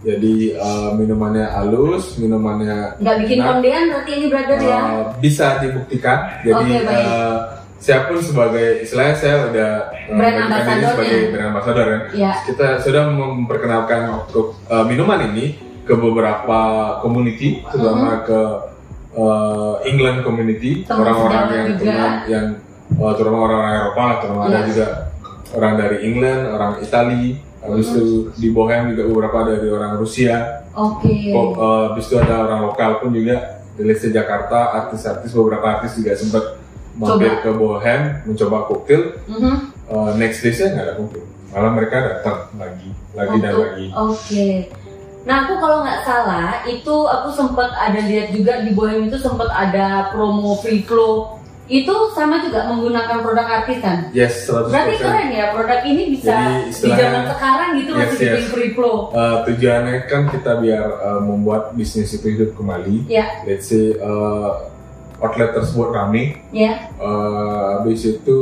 Jadi uh, minumannya halus, minumannya Nggak bikin kondean berarti ini brother ya? Uh, bisa dibuktikan. Jadi Oke, baik. uh, saya pun sebagai istilahnya saya udah menjadikan diri ambassador-nya. sebagai brand ambassador ya. Iya. Kita sudah memperkenalkan untuk, uh, minuman ini ke beberapa community, terutama ke uh, England community, Teman orang-orang yang terutama yang uh, terutama orang-orang Eropa, terutama ada Iya. juga orang dari England, orang Itali, habis Mhm. itu di Bohem juga beberapa dari orang Rusia. Oke. Eh, habis itu ada orang lokal pun juga di list Jakarta, artis-artis beberapa artis juga sempat mampir Coba. ke Bohem mencoba koktail. Mhm. Eh, next saya nggak ada koktail, malah mereka datang lagi, lagi dan Untuk- lagi. Oke. Nah aku kalau nggak salah itu aku sempat ada lihat juga di Bohem itu sempat ada promo free flow itu sama juga menggunakan produk artisan. Yes, 100%. Berarti keren ya produk ini bisa Jadi, di zaman sekarang gitu Yes, masih yes. free flow. Eh, tujuannya kan kita biar eh, membuat bisnis itu hidup kembali. Ya, Let's say eh, outlet tersebut rame, ya. eh, habis itu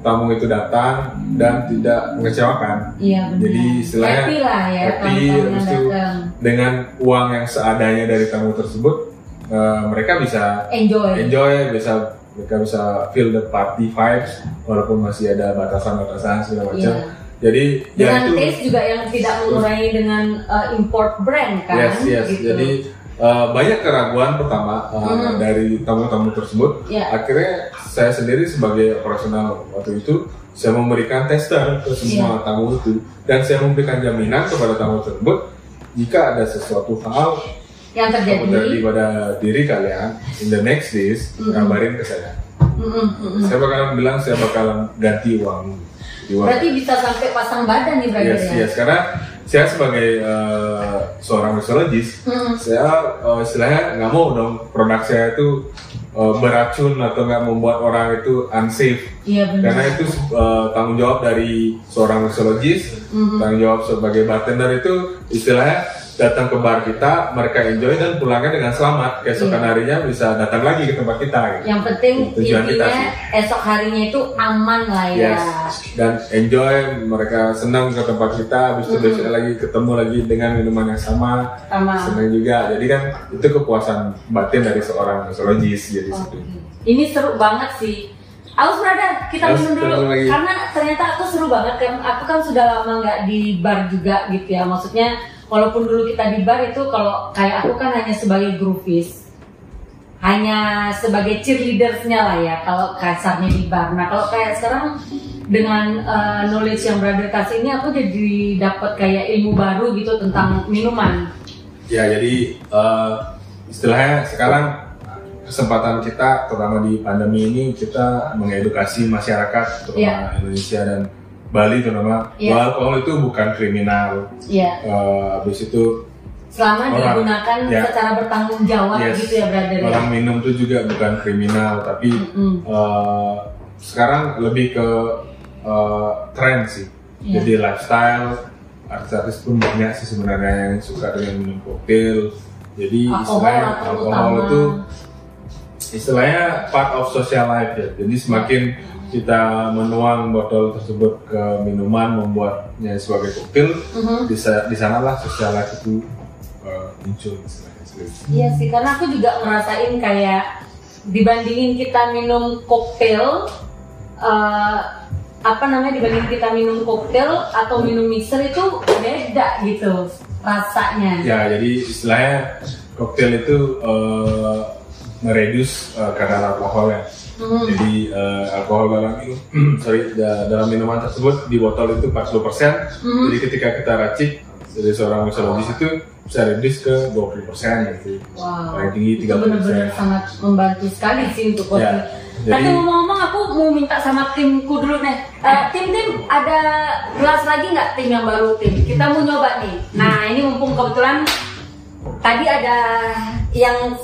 tamu itu datang dan tidak mengecewakan. Iya benar. Jadi istilahnya happy lah ya happy, habis itu datang. dengan uang yang seadanya dari tamu tersebut eh, mereka bisa Enjoy. enjoy bisa mereka bisa feel the party vibes walaupun masih ada batasan-batasan segala macam Iya. jadi ya Dengan itu taste juga yang tidak mengurangi dengan uh, import brand kan. yes yes gitu. jadi eh, banyak keraguan pertama eh, Hmm. dari tamu-tamu tersebut Ya. akhirnya saya sendiri sebagai operasional waktu itu saya memberikan tester ke semua Iya. tamu itu dan saya memberikan jaminan kepada tamu tersebut jika ada sesuatu hal yang terjadi. terjadi pada diri kalian in the next days kabarin ke saya Mm-mm, mm-mm. saya bakalan bilang saya bakalan ganti uang Berarti bisa sampai pasang badan nih brother yes ya. yes karena saya sebagai eh, seorang mixologist Mm-mm. saya eh, istilahnya nggak mau dong produk saya itu eh, beracun atau nggak membuat orang itu unsafe Iya benar. karena itu eh, tanggung jawab dari seorang mixologist Mhm. tanggung jawab sebagai bartender itu istilahnya datang ke bar kita mereka enjoy dan pulangnya dengan selamat keesokan Iya. harinya bisa datang lagi ke tempat kita gitu. Yang penting Tujuan kita sih. esok harinya itu aman lah ya. Yes. Dan enjoy, mereka senang ke tempat kita, habis itu besok lagi ketemu lagi dengan minuman yang sama, Sama. senang juga. Jadi kan itu kepuasan batin dari seorang mixologist jadi Oke. seperti itu. Ini seru banget sih. Aus brother, kita Aus, minum dulu. lagi. Karena ternyata aku seru banget kan. Aku kan sudah lama nggak di bar juga gitu ya. Maksudnya walaupun dulu kita di bar itu kalau kayak aku kan hanya sebagai groovies. Hanya sebagai cheerleadersnya lah ya kalau kasarnya di bar. Nah kalau kayak sekarang dengan uh, knowledge yang brother kasih ini aku jadi dapat kayak ilmu baru gitu tentang minuman. Ya jadi eh, istilahnya sekarang kesempatan kita terutama di pandemi ini kita mengedukasi masyarakat terutama Iya. Indonesia dan Bali terutama Iya. bahwa alkohol itu bukan kriminal. Ya, Eh, habis itu selama Orang, digunakan ya. secara bertanggung jawab Yes. gitu ya brother ya. orang minum itu juga bukan kriminal tapi Mm-mm. eh, sekarang lebih ke eh, tren sih Iya. jadi lifestyle artis-artis pun banyak sih sebenarnya yang suka dengan minum koktail jadi Alkohol istilahnya alkohol utama. itu istilahnya part of social life ya jadi semakin kita menuang botol tersebut ke minuman membuatnya sebagai koktail Mhm. di, sa- di sanalah social life itu eh, muncul istilahnya Iya sih, karena aku juga ngerasain kayak dibandingin kita minum koktail, eh, apa namanya dibanding kita minum koktail atau minum mixer itu beda gitu rasanya. Ya, jadi istilahnya koktail itu eh, mereduce eh, kadar alkohol Mhm. Jadi eh, alkohol dalam sorry, da- dalam minuman tersebut di botol itu 40%. Mhm. Jadi ketika kita racik dari seorang mixologis itu bisa reduce ke 20 persen gitu. Wow. Paling tinggi Itu 30 benar-benar persen. sangat membantu sekali sih untuk Ya, coaching. Tapi jadi- ngomong-ngomong aku mau minta sama timku dulu nih. Eh, tim-tim ada gelas lagi nggak tim yang baru tim? Kita mau nyoba nih. Nah ini mumpung kebetulan tadi ada yang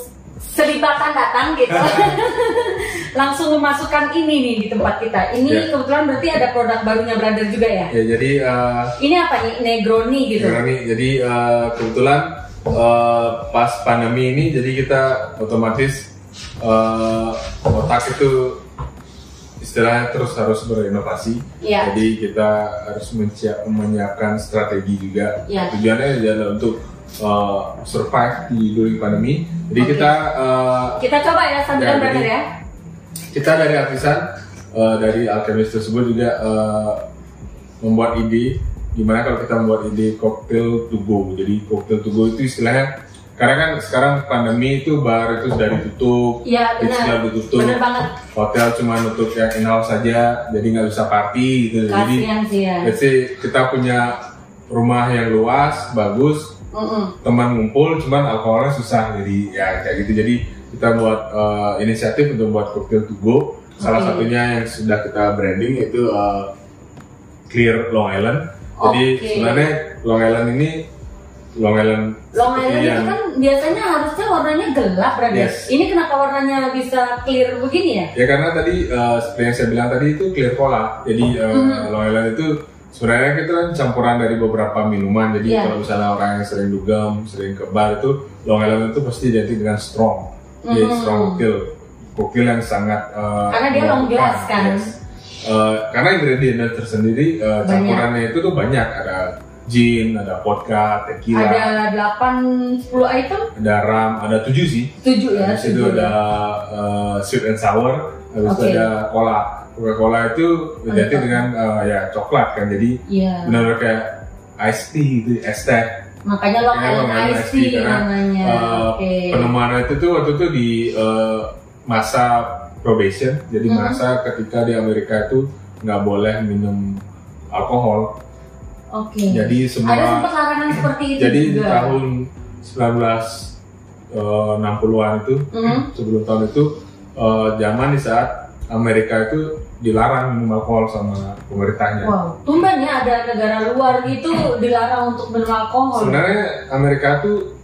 selibatan datang gitu. Langsung memasukkan ini nih di tempat kita. Ini Ya. kebetulan berarti ada produk barunya Brother juga ya. Ya jadi eh, Ini apa nih? Negroni gitu. Nih? Jadi eh, kebetulan eh, pas pandemi ini jadi kita otomatis eh, otak itu istilahnya terus harus berinovasi. Iya. Jadi kita harus menyiapkan strategi juga. Iya. Tujuannya adalah untuk eh, survive di during pandemi. Jadi Oke. kita eh, Kita coba ya sambilan Ya, jadi- ya. kita dari artisan eh, dari alkemis tersebut juga eh, membuat ide gimana kalau kita membuat ide cocktail to go jadi cocktail to go itu istilahnya karena kan sekarang pandemi itu bar itu sudah ditutup club benar. ditutup banget. hotel cuma nutup yang in house saja jadi nggak bisa party gitu jadi Kasihan sih ya. kita punya rumah yang luas bagus Mm-mm. teman ngumpul cuman alkoholnya susah jadi ya kayak gitu jadi kita buat eh, inisiatif untuk buat cocktail to go salah Oke. satunya yang sudah kita branding itu eh, clear Long Island jadi sebenarnya Long Island ini Long Island Long Island itu kan biasanya harusnya warnanya gelap, Brother. Yes. Ini kenapa warnanya bisa clear begini ya? ya karena tadi eh, seperti yang saya bilang tadi itu clear cola jadi eh, Mhm. Long Island itu sebenarnya kita kan campuran dari beberapa minuman jadi Iya. kalau misalnya orang yang sering dugem sering ke bar itu Long Island itu pasti identik dengan strong jadi Mhm. strong cocktail cocktail yang sangat eh, Karena dia long glass kan? yes. Eh, karena ingredientnya tersendiri Banyak. campurannya itu tuh banyak ada gin ada vodka tequila Ada ada, 8 10 item? ram ada tujuh sih 7 ya. Habis itu tujuh. ada uh, sweet and sour, habis itu Oke. ada cola. Coca-Cola itu Mantap. dengan uh, ya coklat kan, jadi Iya. benar-benar kayak iced tea gitu, es teh. Makanya Ya, Island Iced Iced Tea, Tea karena, namanya. Uh, Oke. Penemuan itu tuh waktu itu di uh, masa probation, jadi Mhm. masa ketika di Amerika itu nggak boleh minum alkohol. Oke. Jadi Ada semua sempat larangan seperti itu jadi di juga. tahun 1960-an itu Mhm. sebelum tahun itu eh, zaman di saat Amerika itu dilarang minum alkohol sama pemerintahnya. Wow, tumben ya ada negara luar gitu dilarang untuk minum alkohol. Sebenarnya Amerika tuh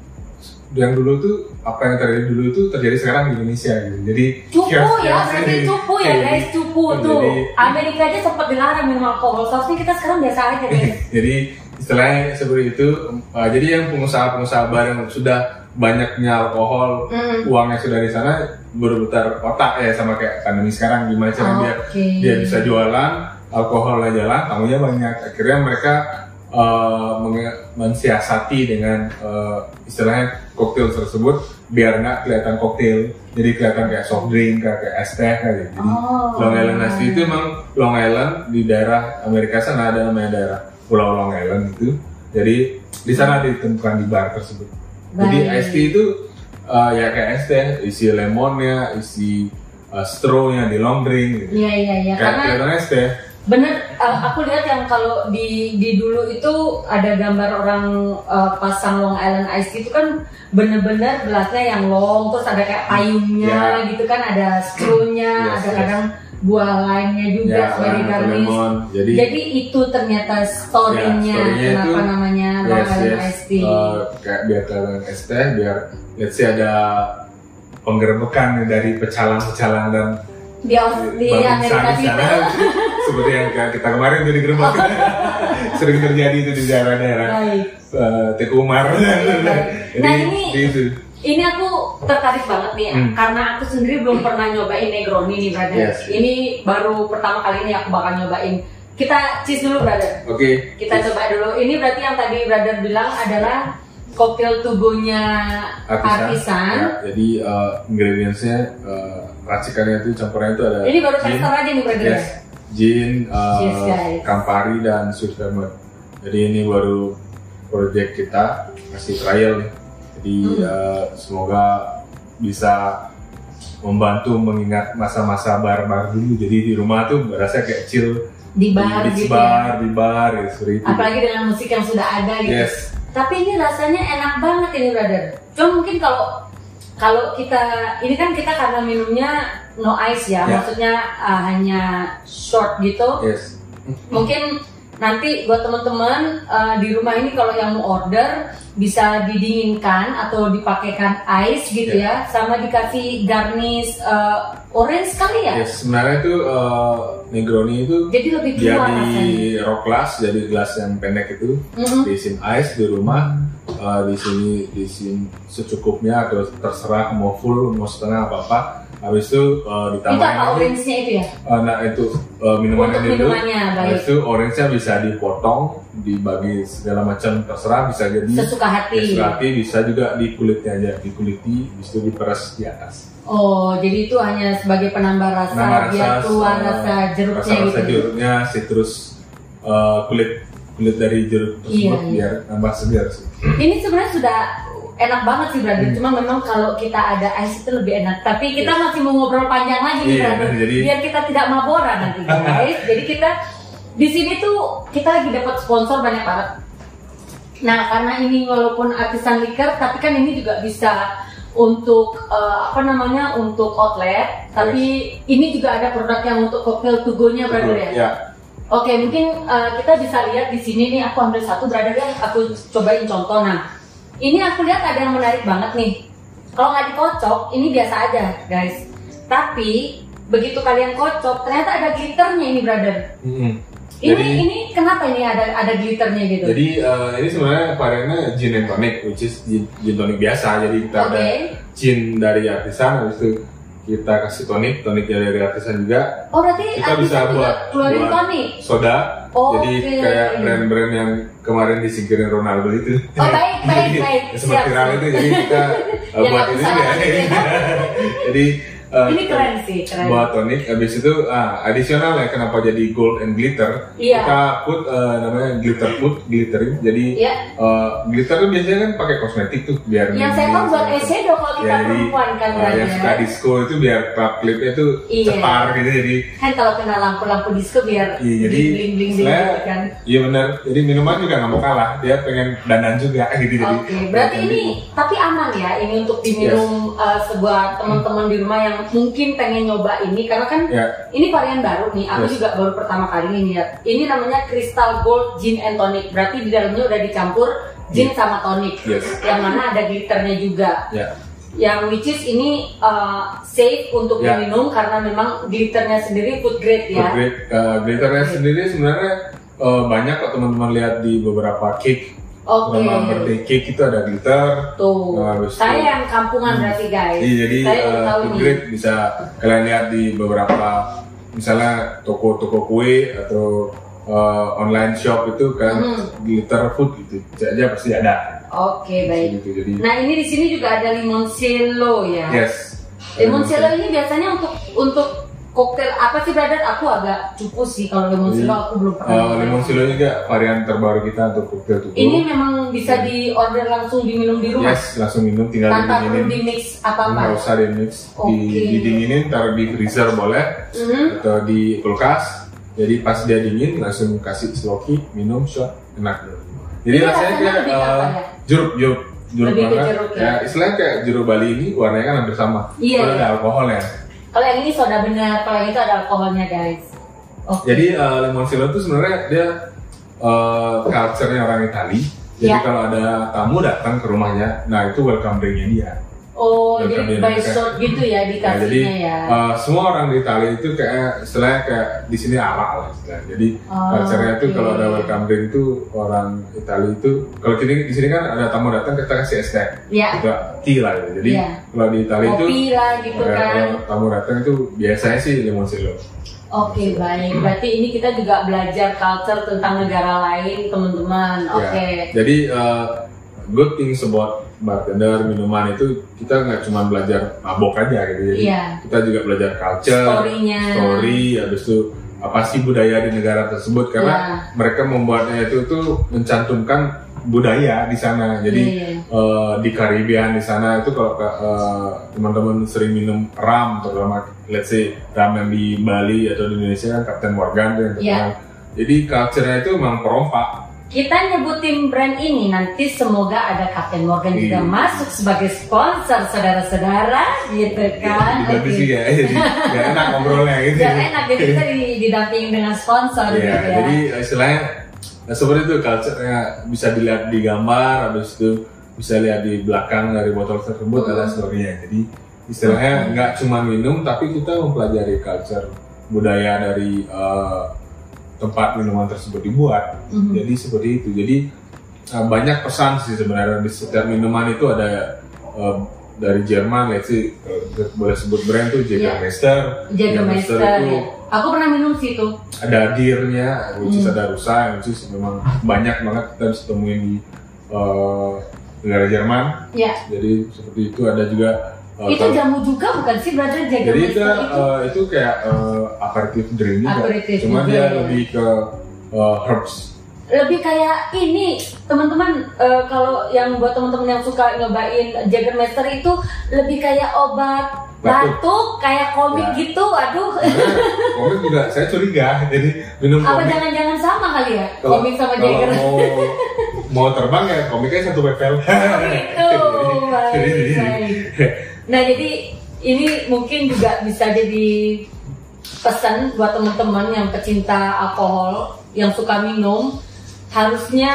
yang dulu tuh apa yang terjadi dulu itu terjadi sekarang di Indonesia gitu. Jadi Cupu ya, berarti cupu ya Iya, guys, cupu jadi- tuh. Amerika aja sempat dilarang minum alkohol, seharusnya kita sekarang biasa aja guys. Jadi istilahnya seperti itu. eh, jadi yang pengusaha-pengusaha bar yang sudah banyaknya alkohol, Mm. uangnya sudah di sana berputar otak ya sama kayak pandemi sekarang gimana cara dia Oke. dia bisa jualan alkoholnya jalan tamunya banyak akhirnya mereka uh, mensiasati dengan uh, istilahnya koktail tersebut biar nggak kelihatan koktail jadi kelihatan kayak soft drink kayak, kayak es teh kayak gitu jadi Oh. Long Island Iced Tea itu emang Long Island di daerah Amerika sana ada namanya daerah Pulau Long Island itu jadi di sana ditemukan di bar tersebut jadi Baik. iced tea itu uh, ya kayak es teh isi lemonnya isi uh, straw-nya di long drink gitu Iya iya iya, kayak karena es teh bener uh, aku lihat yang kalau di di dulu itu ada gambar orang uh, pasang Long Island Ice Tea itu kan bener-bener gelasnya yang long, terus ada kayak payungnya Ya. gitu kan, ada straw-nya, Yes, ada yes. kadang buah lainnya juga ya garnish. lemon. Jadi, Jadi itu ternyata story-nya Ya, story-nya kenapa itu- namanya yes, yes. Ice Tea. Uh, kayak biar kelihatan es teh biar let's say ada penggerbekan dari pecalang-pecalang dan di di Amerika sana. seperti yang kita kemarin jadi gerbek sering terjadi itu di daerah-daerah. Uh, Teku Umar. Nah, jadi ini- di itu Ini aku tertarik banget nih Hmm. karena aku sendiri belum pernah nyobain Negroni nih brother. Yes. Ini baru pertama kali ini aku bakal nyobain. Kita cheese dulu brother. oke Kita coba dulu. Ini berarti yang tadi brother bilang adalah cocktail tubuhnya artisan. Ya, jadi uh, ingredientsnya uh, racikannya itu campurannya itu ada Ini baru gin, tester aja nih brother. yes, gin, uh, Cheers, guys. Campari dan sweet vermouth. Jadi ini baru project kita kasih trial nih. Jadi Hmm. uh, semoga bisa membantu mengingat masa-masa bar-bar dulu. Jadi di rumah tuh berasa kayak chill Di bar di beach gitu bar, ya. di bar, ya, seperti itu. Apalagi dengan musik yang sudah ada gitu. Yes, tapi ini rasanya enak banget ini brother. Cuma mungkin kalau kalau kita ini kan kita karena minumnya no ice ya, Ya. maksudnya uh, hanya short gitu. Yes. Mungkin nanti buat teman-teman uh, di rumah ini kalau yang mau order bisa didinginkan atau dipakaikan ice gitu ya, sama dikasih garnish uh, orange kali ya. Yes, sebenarnya itu eh, Negroni itu Jadi lebih dia di rasanya. rock glass, jadi gelas yang pendek itu Mhm. diisiin ice di rumah. eh, di sini diisiin secukupnya atau terserah mau full mau setengah apa apa. Habis itu Itu ditambahin apa lagi. orange-nya itu ya? Eh, nah itu eh, minumannya Untuk dulu. minumannya, baik. Habis itu orange-nya bisa dipotong, dibagi segala macam terserah bisa jadi Sesuka hati. sesuka hati, bisa juga di kulitnya aja, dikuliti, habis itu diperas di atas. Oh, jadi itu hanya sebagai penambah rasa Nama biar keluar eh, rasa jeruknya rasa-rasa gitu. jeruknya, citrus eh, kulit kulit dari jeruk tersebut Iya, iya. biar nambah segar sih. Ini sebenarnya sudah enak banget sih brother. Hmm. Cuma memang kalau kita ada ice itu lebih enak. Tapi kita masih mau ngobrol panjang lagi nih Iya, brother. jadi- Biar kita tidak maboran nanti guys. jadi kita di sini tuh kita lagi dapat sponsor banyak banget. Nah karena ini walaupun artisan liquor, tapi kan ini juga bisa untuk eh, apa namanya untuk outlet. Tapi ini juga ada produk yang untuk cocktail to go-nya ya. Ya, Oke, mungkin uh, kita bisa lihat di sini nih. Aku ambil satu, brother ya. Aku cobain contoh. Nah, ini aku lihat ada yang menarik banget nih. Kalau nggak dikocok, ini biasa aja, guys. Tapi begitu kalian kocok, ternyata ada glitternya ini, brother. Mm-mm. Ini Jadi- ini kenapa ini ada ada glitternya gitu? Jadi eh, ini sebenarnya variannya gin and tonic, which is gin, gin tonic biasa. Jadi kita Oke. ada gin dari artisan, habis itu kita kasih tonic, tonic dari artisan juga. oh berarti Kita bisa buat keluarin buat tonic. soda. Oke. Jadi kayak brand-brand yang kemarin disingkirin Ronaldo itu. Oh, baik, baik, baik. Sempat Siap, itu, jadi kita eh, buat ini ya. jadi eh, Ini keren sih, keren. buat tonic habis itu ah, adisional ya kenapa jadi gold and glitter Iya. kita put eh, namanya glitter put glitterin jadi Iya. eh, glitter tuh biasanya kan pakai kosmetik tuh biar Yang saya tahu buat eyeshadow kalau kita ya, jadi, perempuan kan brother. yang suka disco itu biar klap klipnya tuh Iya. cetar gitu jadi kan kalau kena lampu-lampu disco biar Iya, jadi bling bling bling gitu kan. iya benar jadi minuman juga nggak mau kalah dia pengen dandan juga gitu jadi Oke, berarti ini tapi aman ya ini untuk diminum uh, sebuah teman-teman di rumah yang mungkin pengen nyoba ini karena kan ya ini varian baru nih. Aku Yes. juga baru pertama kali ini lihat. Ini namanya Crystal Gold Gin and Tonic. Berarti di dalamnya udah dicampur gin sama tonic. Yes. Yang mana ada glitternya juga. ya Yang which is ini uh, safe untuk Ya. diminum karena memang glitternya sendiri food grade ya. Food grade, uh, glitternya sendiri sebenarnya uh, banyak kok teman-teman lihat di beberapa cake Oke. Nama cake itu ada glitter. Tuh, Nah, habis saya itu- yang kampungan berarti guys. Iya, jadi saya uh, tahu food ini. grade bisa kalian lihat di beberapa misalnya toko-toko kue atau uh, online shop itu kan Hmm. glitter food gitu. Aja pasti ada. Oke baik. Gitu. Jadi Nah ini di sini juga ada limoncello ya. yes. Limoncello ini biasanya untuk untuk koktail apa sih brother? Aku agak cupu sih kalau limoncello Jadi, aku belum pernah. Uh, nyoba. limoncello juga varian terbaru kita untuk cocktail tubuh. Ini memang bisa di order langsung diminum di rumah Yes, langsung minum tinggal tanpa perlu didinginin. di mix apa apa. Nggak usah di mix, Oke. di, didinginin, taruh di freezer boleh, Mhm. atau di kulkas. Jadi pas dia dingin langsung kasih sloki, minum shot, enak. Jadi Ini rasanya kayak ya? jeruk, jeruk, jeruk Lebih banget. jeruk ya? ya. istilahnya kayak jeruk Bali ini warnanya kan hampir sama. Iya, Kalau iya. ada alkoholnya. Kalau yang ini soda benar, kalau yang itu ada alkoholnya guys. Oke. Jadi uh, limoncello itu sebenarnya dia uh, culture-nya orang Itali. Jadi Ya. kalau ada tamu datang ke rumahnya, nah itu welcome drink-nya dia. Oh Welcome jadi di by shot gitu ya Nah, jadi dikasihnya ya. uh, semua orang di Italia itu kayak istilahnya kayak di sini ala lah istilahnya. Jadi Oh, culture-nya itu oke. kalau ada welcome drink itu orang Italia itu kalau di di sini kan ada tamu datang kita kasih es teh, Ya. kita tea lah gitu. Jadi Iya. kalau di Italia itu Kopi lah gitu eh, kan. kalau tamu datang itu biasanya sih limoncello. Oke baik, berarti ini kita juga belajar culture tentang negara lain teman-teman. Ya. Oke. Jadi uh, good things about bartender minuman itu kita nggak cuma belajar mabok aja gitu. Iya. kita juga belajar culture, Story-nya. story, habis itu apa sih budaya di negara tersebut karena Iya. mereka membuatnya itu tuh mencantumkan budaya di sana. Jadi Iya, iya. eh, di Karibian di sana itu kalau eh, teman-teman sering minum ram terutama let's say ram yang di Bali atau di Indonesia kan Captain Morgan yang Iya. terkenal. Jadi culture-nya itu memang perompak. Kita nyebutin brand ini nanti semoga ada Captain Morgan juga Iya. masuk sebagai sponsor saudara-saudara gitu kan. Juga Oke. sih ya, jadi gak enak ngobrolnya gitu. Gak enak jadi kita di- didampingin dengan sponsor Iya, gitu ya. jadi istilahnya nah, seperti itu culture-nya bisa dilihat di gambar, habis itu bisa lihat di belakang dari botol tersebut Hmm. dan sebagainya. Jadi istilahnya nggak cuma minum, tapi kita mempelajari culture budaya dari eh, tempat minuman tersebut dibuat. Mhm. Jadi seperti itu. Jadi uh, banyak pesan sih sebenarnya di setiap minuman itu ada uh, dari Jerman, let's say uh, boleh sebut brand tuh Jägermeister. Jägermeister itu ya. Aku pernah minum sih itu. ada dirnya, which is Hmm. ada rusa, which is memang banyak banget kita bisa temuin di uh, negara Jerman. Ya. Jadi seperti itu ada juga. Uh, itu jamu juga bukan sih brother jadi itu, uh, itu kayak uh, aperitif drink juga. Aperitif Cuma juga, dia ya. lebih ke uh, herbs. lebih kayak ini teman-teman eh, kalau yang buat teman-teman yang suka nyobain Jägermeister itu lebih kayak obat Batuk. batuk, kayak komik Ya. gitu aduh Karena komik juga saya curiga, jadi minum apa jangan-jangan sama kali ya Kalau- komik sama Jagger mau mau terbang ya komiknya satu level. gitu baik, baik. Nah jadi ini mungkin juga bisa jadi pesan buat teman-teman yang pecinta alkohol yang suka minum harusnya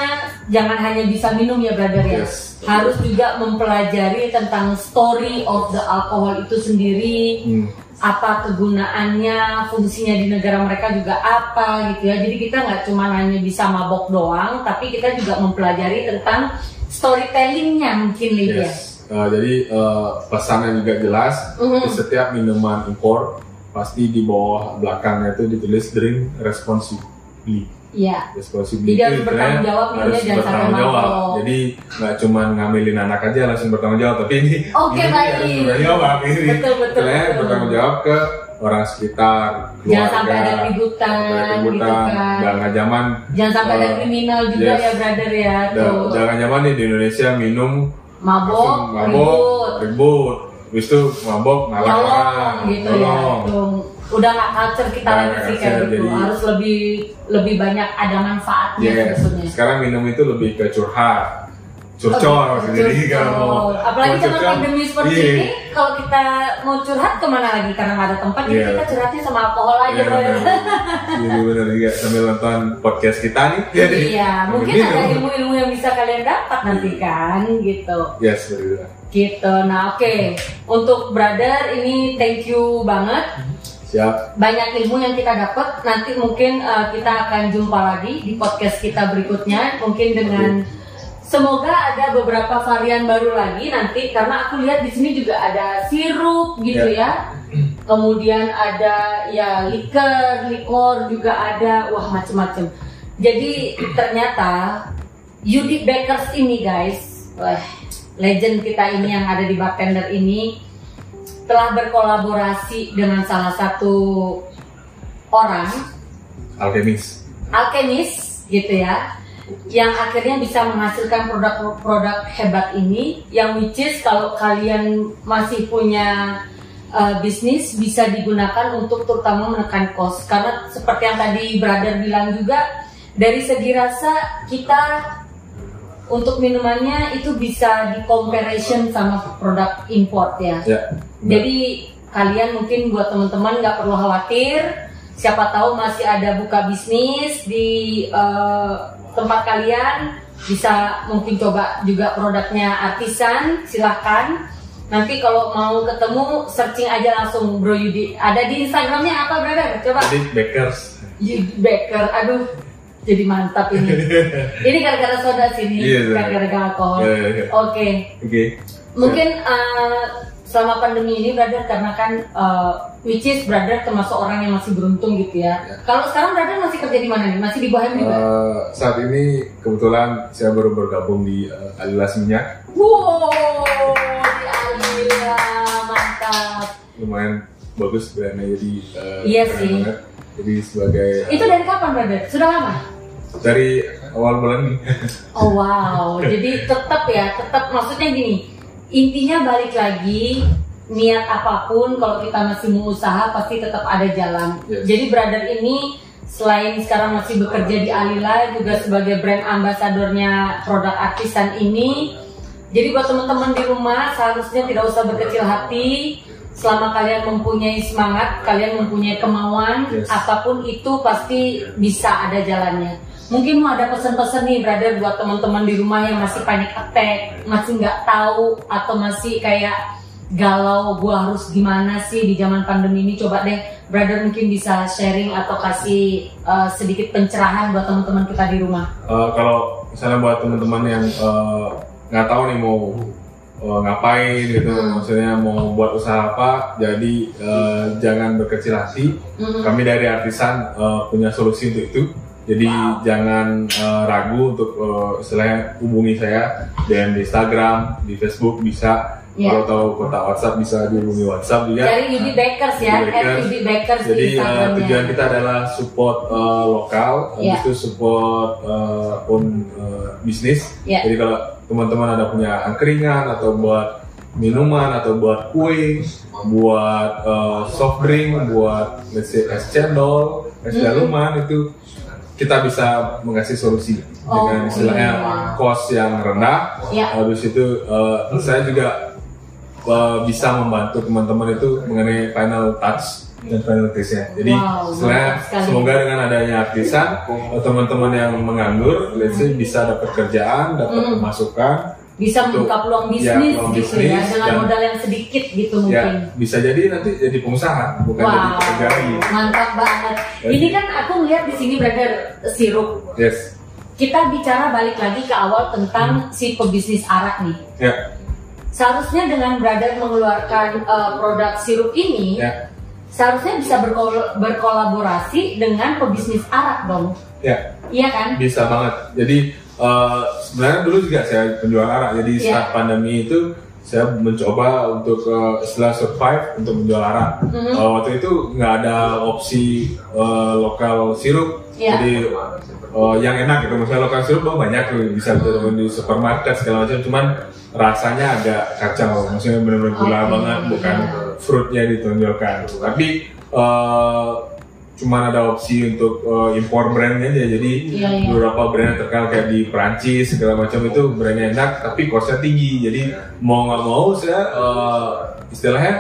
jangan hanya bisa minum ya brother ya Yes. harus juga mempelajari tentang story of the alcohol itu sendiri Hmm. apa kegunaannya fungsinya di negara mereka juga apa gitu ya jadi kita nggak cuma hanya bisa mabok doang tapi kita juga mempelajari tentang storytellingnya mungkin Yes. Uh, jadi uh, pesannya juga jelas. Mhm. Di setiap minuman impor pasti di bawah belakangnya itu ditulis drink responsibly. Iya. Responsibly itu bertanggung jawab, harus jangan sampai bertanggung jawab. Jadi nggak cuma ngambilin anak aja langsung bertanggung jawab, tapi ini Oke, ini baik. harus bertanggung jawab. Ini Betul, betul, betul. bertanggung jawab ke orang sekitar, keluarga. Jangan sampai ada keributan, sampai ada gitu kan. Jangan zaman Jangan sampai ada Uh, kriminal juga yes. ya brother ya tuh. jangan zaman nih di Indonesia minum Mabok, mabok, ribut, ribut, habis itu mabok ngalah orang, gitu ya. nyolong. Tuh. Udah nggak culture kita lagi sih kayak gitu. jadi- Harus lebih lebih banyak ada manfaatnya Yes. sebetulnya. Sekarang minum itu lebih ke curhat, curcol, Oh, jadi kalau apalagi curcol, pandemi seperti iya. ini, kalau kita mau curhat ke mana lagi karena nggak ada tempat, jadi Iya. kita curhatnya sama alkohol aja, Iya, brother. bener. Jadi bener juga sambil nonton podcast kita nih. Jadi Iya, mungkin minum. ada ilmu-ilmu yang bisa kalian dapat nanti kan, gitu. Yes, betul. Gitu. Nah, oke. Untuk brother ini thank you banget. Siap. Banyak ilmu yang kita dapat. Nanti mungkin uh, kita akan jumpa lagi di podcast kita berikutnya. Mungkin dengan semoga ada beberapa varian baru lagi nanti karena aku lihat di sini juga ada sirup gitu ya. Kemudian ada ya liker, likor juga ada. Wah, macem-macem. Jadi ternyata Yudi Bakers ini guys, wah, legend kita ini yang ada di bartender ini telah berkolaborasi dengan salah satu orang Alkemis. alkemis gitu ya yang akhirnya bisa menghasilkan produk-produk hebat ini yang which is kalau kalian masih punya uh, bisnis bisa digunakan untuk terutama menekan cost karena seperti yang tadi brother bilang juga dari segi rasa kita untuk minumannya itu bisa di comparison sama produk import ya Ya. jadi kalian mungkin buat teman-teman nggak perlu khawatir. Siapa tahu masih ada buka bisnis di eh, tempat kalian. Bisa mungkin coba juga produknya artisan silahkan. Nanti kalau mau ketemu searching aja langsung Bro Yudi. Ada di Instagramnya apa brother? Coba. Jadi bakers. Yudi Baker aduh. Jadi mantap ini. Ini gara-gara soda sini Iya, iya. gara-gara alkohol Iya, iya, iya. oke. Oke. mungkin eh, selama pandemi ini brother karena kan eh, which is brother termasuk orang yang masih beruntung gitu ya. Ya. Kalau sekarang brother masih kerja di mana nih? Masih di Bohem juga? Eh, saat ini kebetulan saya baru bergabung di uh, Alilas Minyak. wow, di Alila, mantap. Lumayan bagus brandnya jadi uh, Iya sih. banget. Jadi sebagai uh, Itu dari kapan brother? Sudah lama? dari awal bulan ini. Oh wow, jadi tetap ya, tetap maksudnya gini, intinya balik lagi niat apa pun kalau kita masih mau usaha pasti tetap ada jalan. Yes. Jadi brother ini selain sekarang masih bekerja di Alila juga sebagai brand ambasadornya produk artisan ini. Jadi buat teman-teman di rumah seharusnya tidak usah berkecil hati. Selama kalian mempunyai semangat, kalian mempunyai kemauan, Yes. apa pun itu pasti bisa ada jalannya. Mungkin mau ada pesan-pesan nih, brother, buat teman-teman di rumah yang masih panic attack, masih nggak tahu atau masih kayak galau, gua harus gimana sih di zaman pandemi ini? Coba deh, brother mungkin bisa sharing atau kasih uh, sedikit pencerahan buat teman-teman kita di rumah. Eh, kalau misalnya buat teman-teman yang eh, nggak tahu nih mau eh, ngapain gitu, Hmm. maksudnya mau buat usaha apa, jadi eh, jangan berkecil hati. Mhm. Kami dari artisan eh, punya solusi untuk itu. Jadi Wow. jangan eh, ragu untuk eh, istilahnya hubungi saya DM di Instagram, di Facebook bisa. Iya. Kalau tahu kontak WhatsApp bisa dihubungi WhatsApp juga. Dari Yudi Bakers ya, Bakers. Yudi Bakers Jadi di Instagramnya. tujuan kita adalah support eh, lokal, Iya. itu support eh, own eh, bisnis. Iya. Jadi kalau teman-teman ada punya angkringan atau buat minuman atau buat kue, buat eh, soft drink, buat let's say es cendol, es daluman itu kita bisa mengasih solusi Oh, dengan istilahnya iya. cost yang rendah. Iya. Habis itu eh, saya juga eh, bisa membantu teman-teman itu mengenai final touch dan final taste-nya. Jadi Wow, istilahnya semoga dengan adanya artisan eh, teman-teman yang menganggur, let's say bisa dapat kerjaan, dapat Mm. pemasukan, Bisa Tuh. membuka peluang Ya, bisnis peluang gitu ya, bisnis dengan dan- modal yang sedikit gitu mungkin. ya bisa jadi nanti jadi pengusaha bukan jadi Wow, pekerja lagi. mantap banget. Jadi- Ini kan aku melihat di sini brother sirup. Yes, Kita bicara balik lagi ke awal tentang si pebisnis arak nih. ya, Seharusnya dengan brother mengeluarkan uh, produk sirup ini, ya, seharusnya bisa berkol- berkolaborasi dengan pebisnis arak dong. ya. Iya kan? Bisa banget. Jadi eh, sebenarnya dulu juga saya penjual arak. Jadi Iya. saat pandemi itu saya mencoba untuk eh, setelah survive untuk menjual arak. Mhm. Eh, waktu itu nggak ada opsi eh, lokal sirup. Iya. Jadi eh, yang enak gitu. Misalnya lokal sirup oh, banyak tuh bisa Mhm. ditemukan di supermarket segala macam. Cuman rasanya agak kacau. Maksudnya benar-benar gula Oke. banget, bukan fruitnya ditonjolkan. Tapi eh, cuman ada opsi untuk eh, impor brandnya aja. Jadi Iya, iya. beberapa brand terkenal kayak di Perancis segala macam itu brandnya enak tapi costnya tinggi jadi mau nggak mau saya eh, istilahnya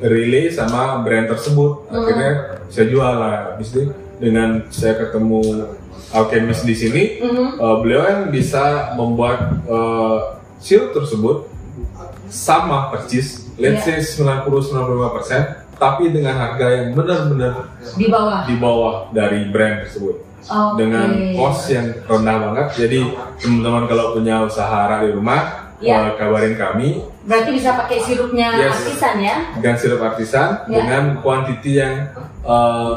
relay sama brand tersebut Hmm. akhirnya saya jual lah habis itu dengan saya ketemu alchemist di sini Mhm. eh, beliau yang bisa membuat eh, sirup tersebut sama persis let's Iya. say 90-95% tapi dengan harga yang benar-benar Di bawah. di bawah dari brand tersebut Oke. dengan cost yang rendah banget. Jadi teman-teman kalau punya usaha di rumah, Ya. eh, kabarin kami Berarti bisa pakai sirupnya Yes. artisan ya? dengan sirup artisan Ya. dengan kuantiti yang eh,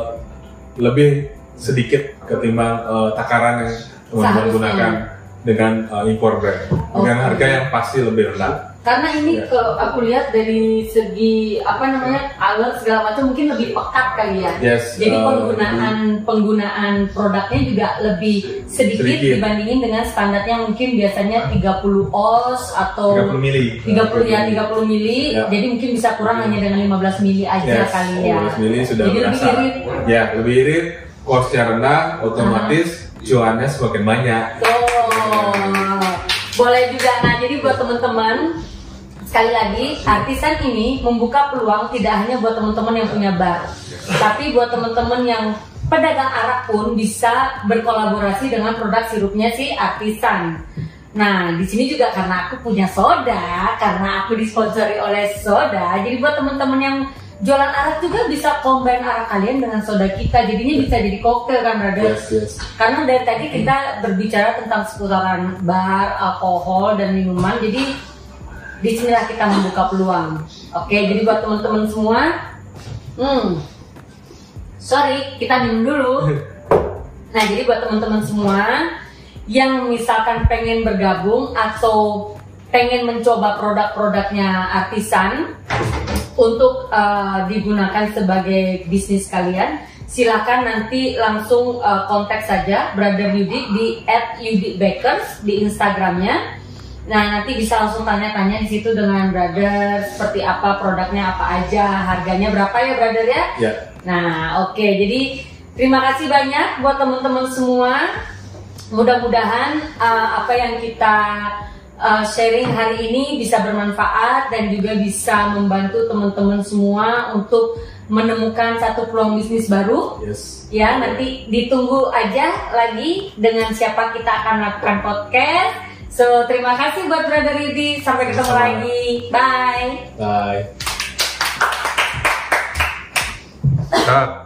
lebih sedikit ketimbang eh, takaran yang teman-teman gunakan dengan eh, impor brand dengan harga yang pasti lebih rendah. Karena ini Ya. kalau aku lihat dari segi apa namanya alat segala macam mungkin lebih pekat kali ya. Yes, Jadi uh, penggunaan penggunaan produknya juga lebih sedikit, Sedikit. dibandingin dengan standarnya mungkin biasanya 30 oz atau 30 mili. 30 ya 30 mili. Ya. Jadi mungkin bisa kurang hanya dengan 15 mili aja Yes, kali ya. 15 mili sudah Jadi lebih irit. Ya, lebih irit, costnya rendah, otomatis cuannya semakin banyak. Tuh. Boleh juga. Nah, jadi buat teman-teman sekali lagi artisan ini membuka peluang tidak hanya buat teman-teman yang punya bar, tapi buat teman-teman yang pedagang arak pun bisa berkolaborasi dengan produk sirupnya si artisan. Nah, di sini juga karena aku punya soda, karena aku disponsori oleh soda, jadi buat teman-teman yang jualan arak juga bisa combine arak kalian dengan soda kita, jadinya bisa jadi koktail kan, brother? Yes, yes. Karena dari tadi kita berbicara tentang seputaran bar, alkohol, dan minuman, jadi di sinilah kita membuka peluang. Oke, jadi buat teman-teman semua, hmm, sorry, kita minum dulu. Nah, jadi buat teman-teman semua yang misalkan pengen bergabung atau pengen mencoba produk-produknya artisan untuk uh, digunakan sebagai bisnis kalian, silakan nanti langsung uh, kontak saja Brother Yudi di @yudibakers di Instagramnya. Nah nanti bisa langsung tanya-tanya di situ dengan Brother seperti apa produknya apa aja, harganya berapa ya Brother ya? Ya. Nah, oke. Jadi Terima kasih banyak buat teman-teman semua. Mudah-mudahan uh, apa yang kita uh, sharing hari ini bisa bermanfaat dan juga bisa membantu teman-teman semua untuk menemukan satu peluang bisnis baru. Yes. Ya, nanti ditunggu aja lagi dengan siapa kita akan melakukan podcast. So, terima kasih buat Brother Yudi. Sampai ketemu Sama. lagi. Bye. Bye.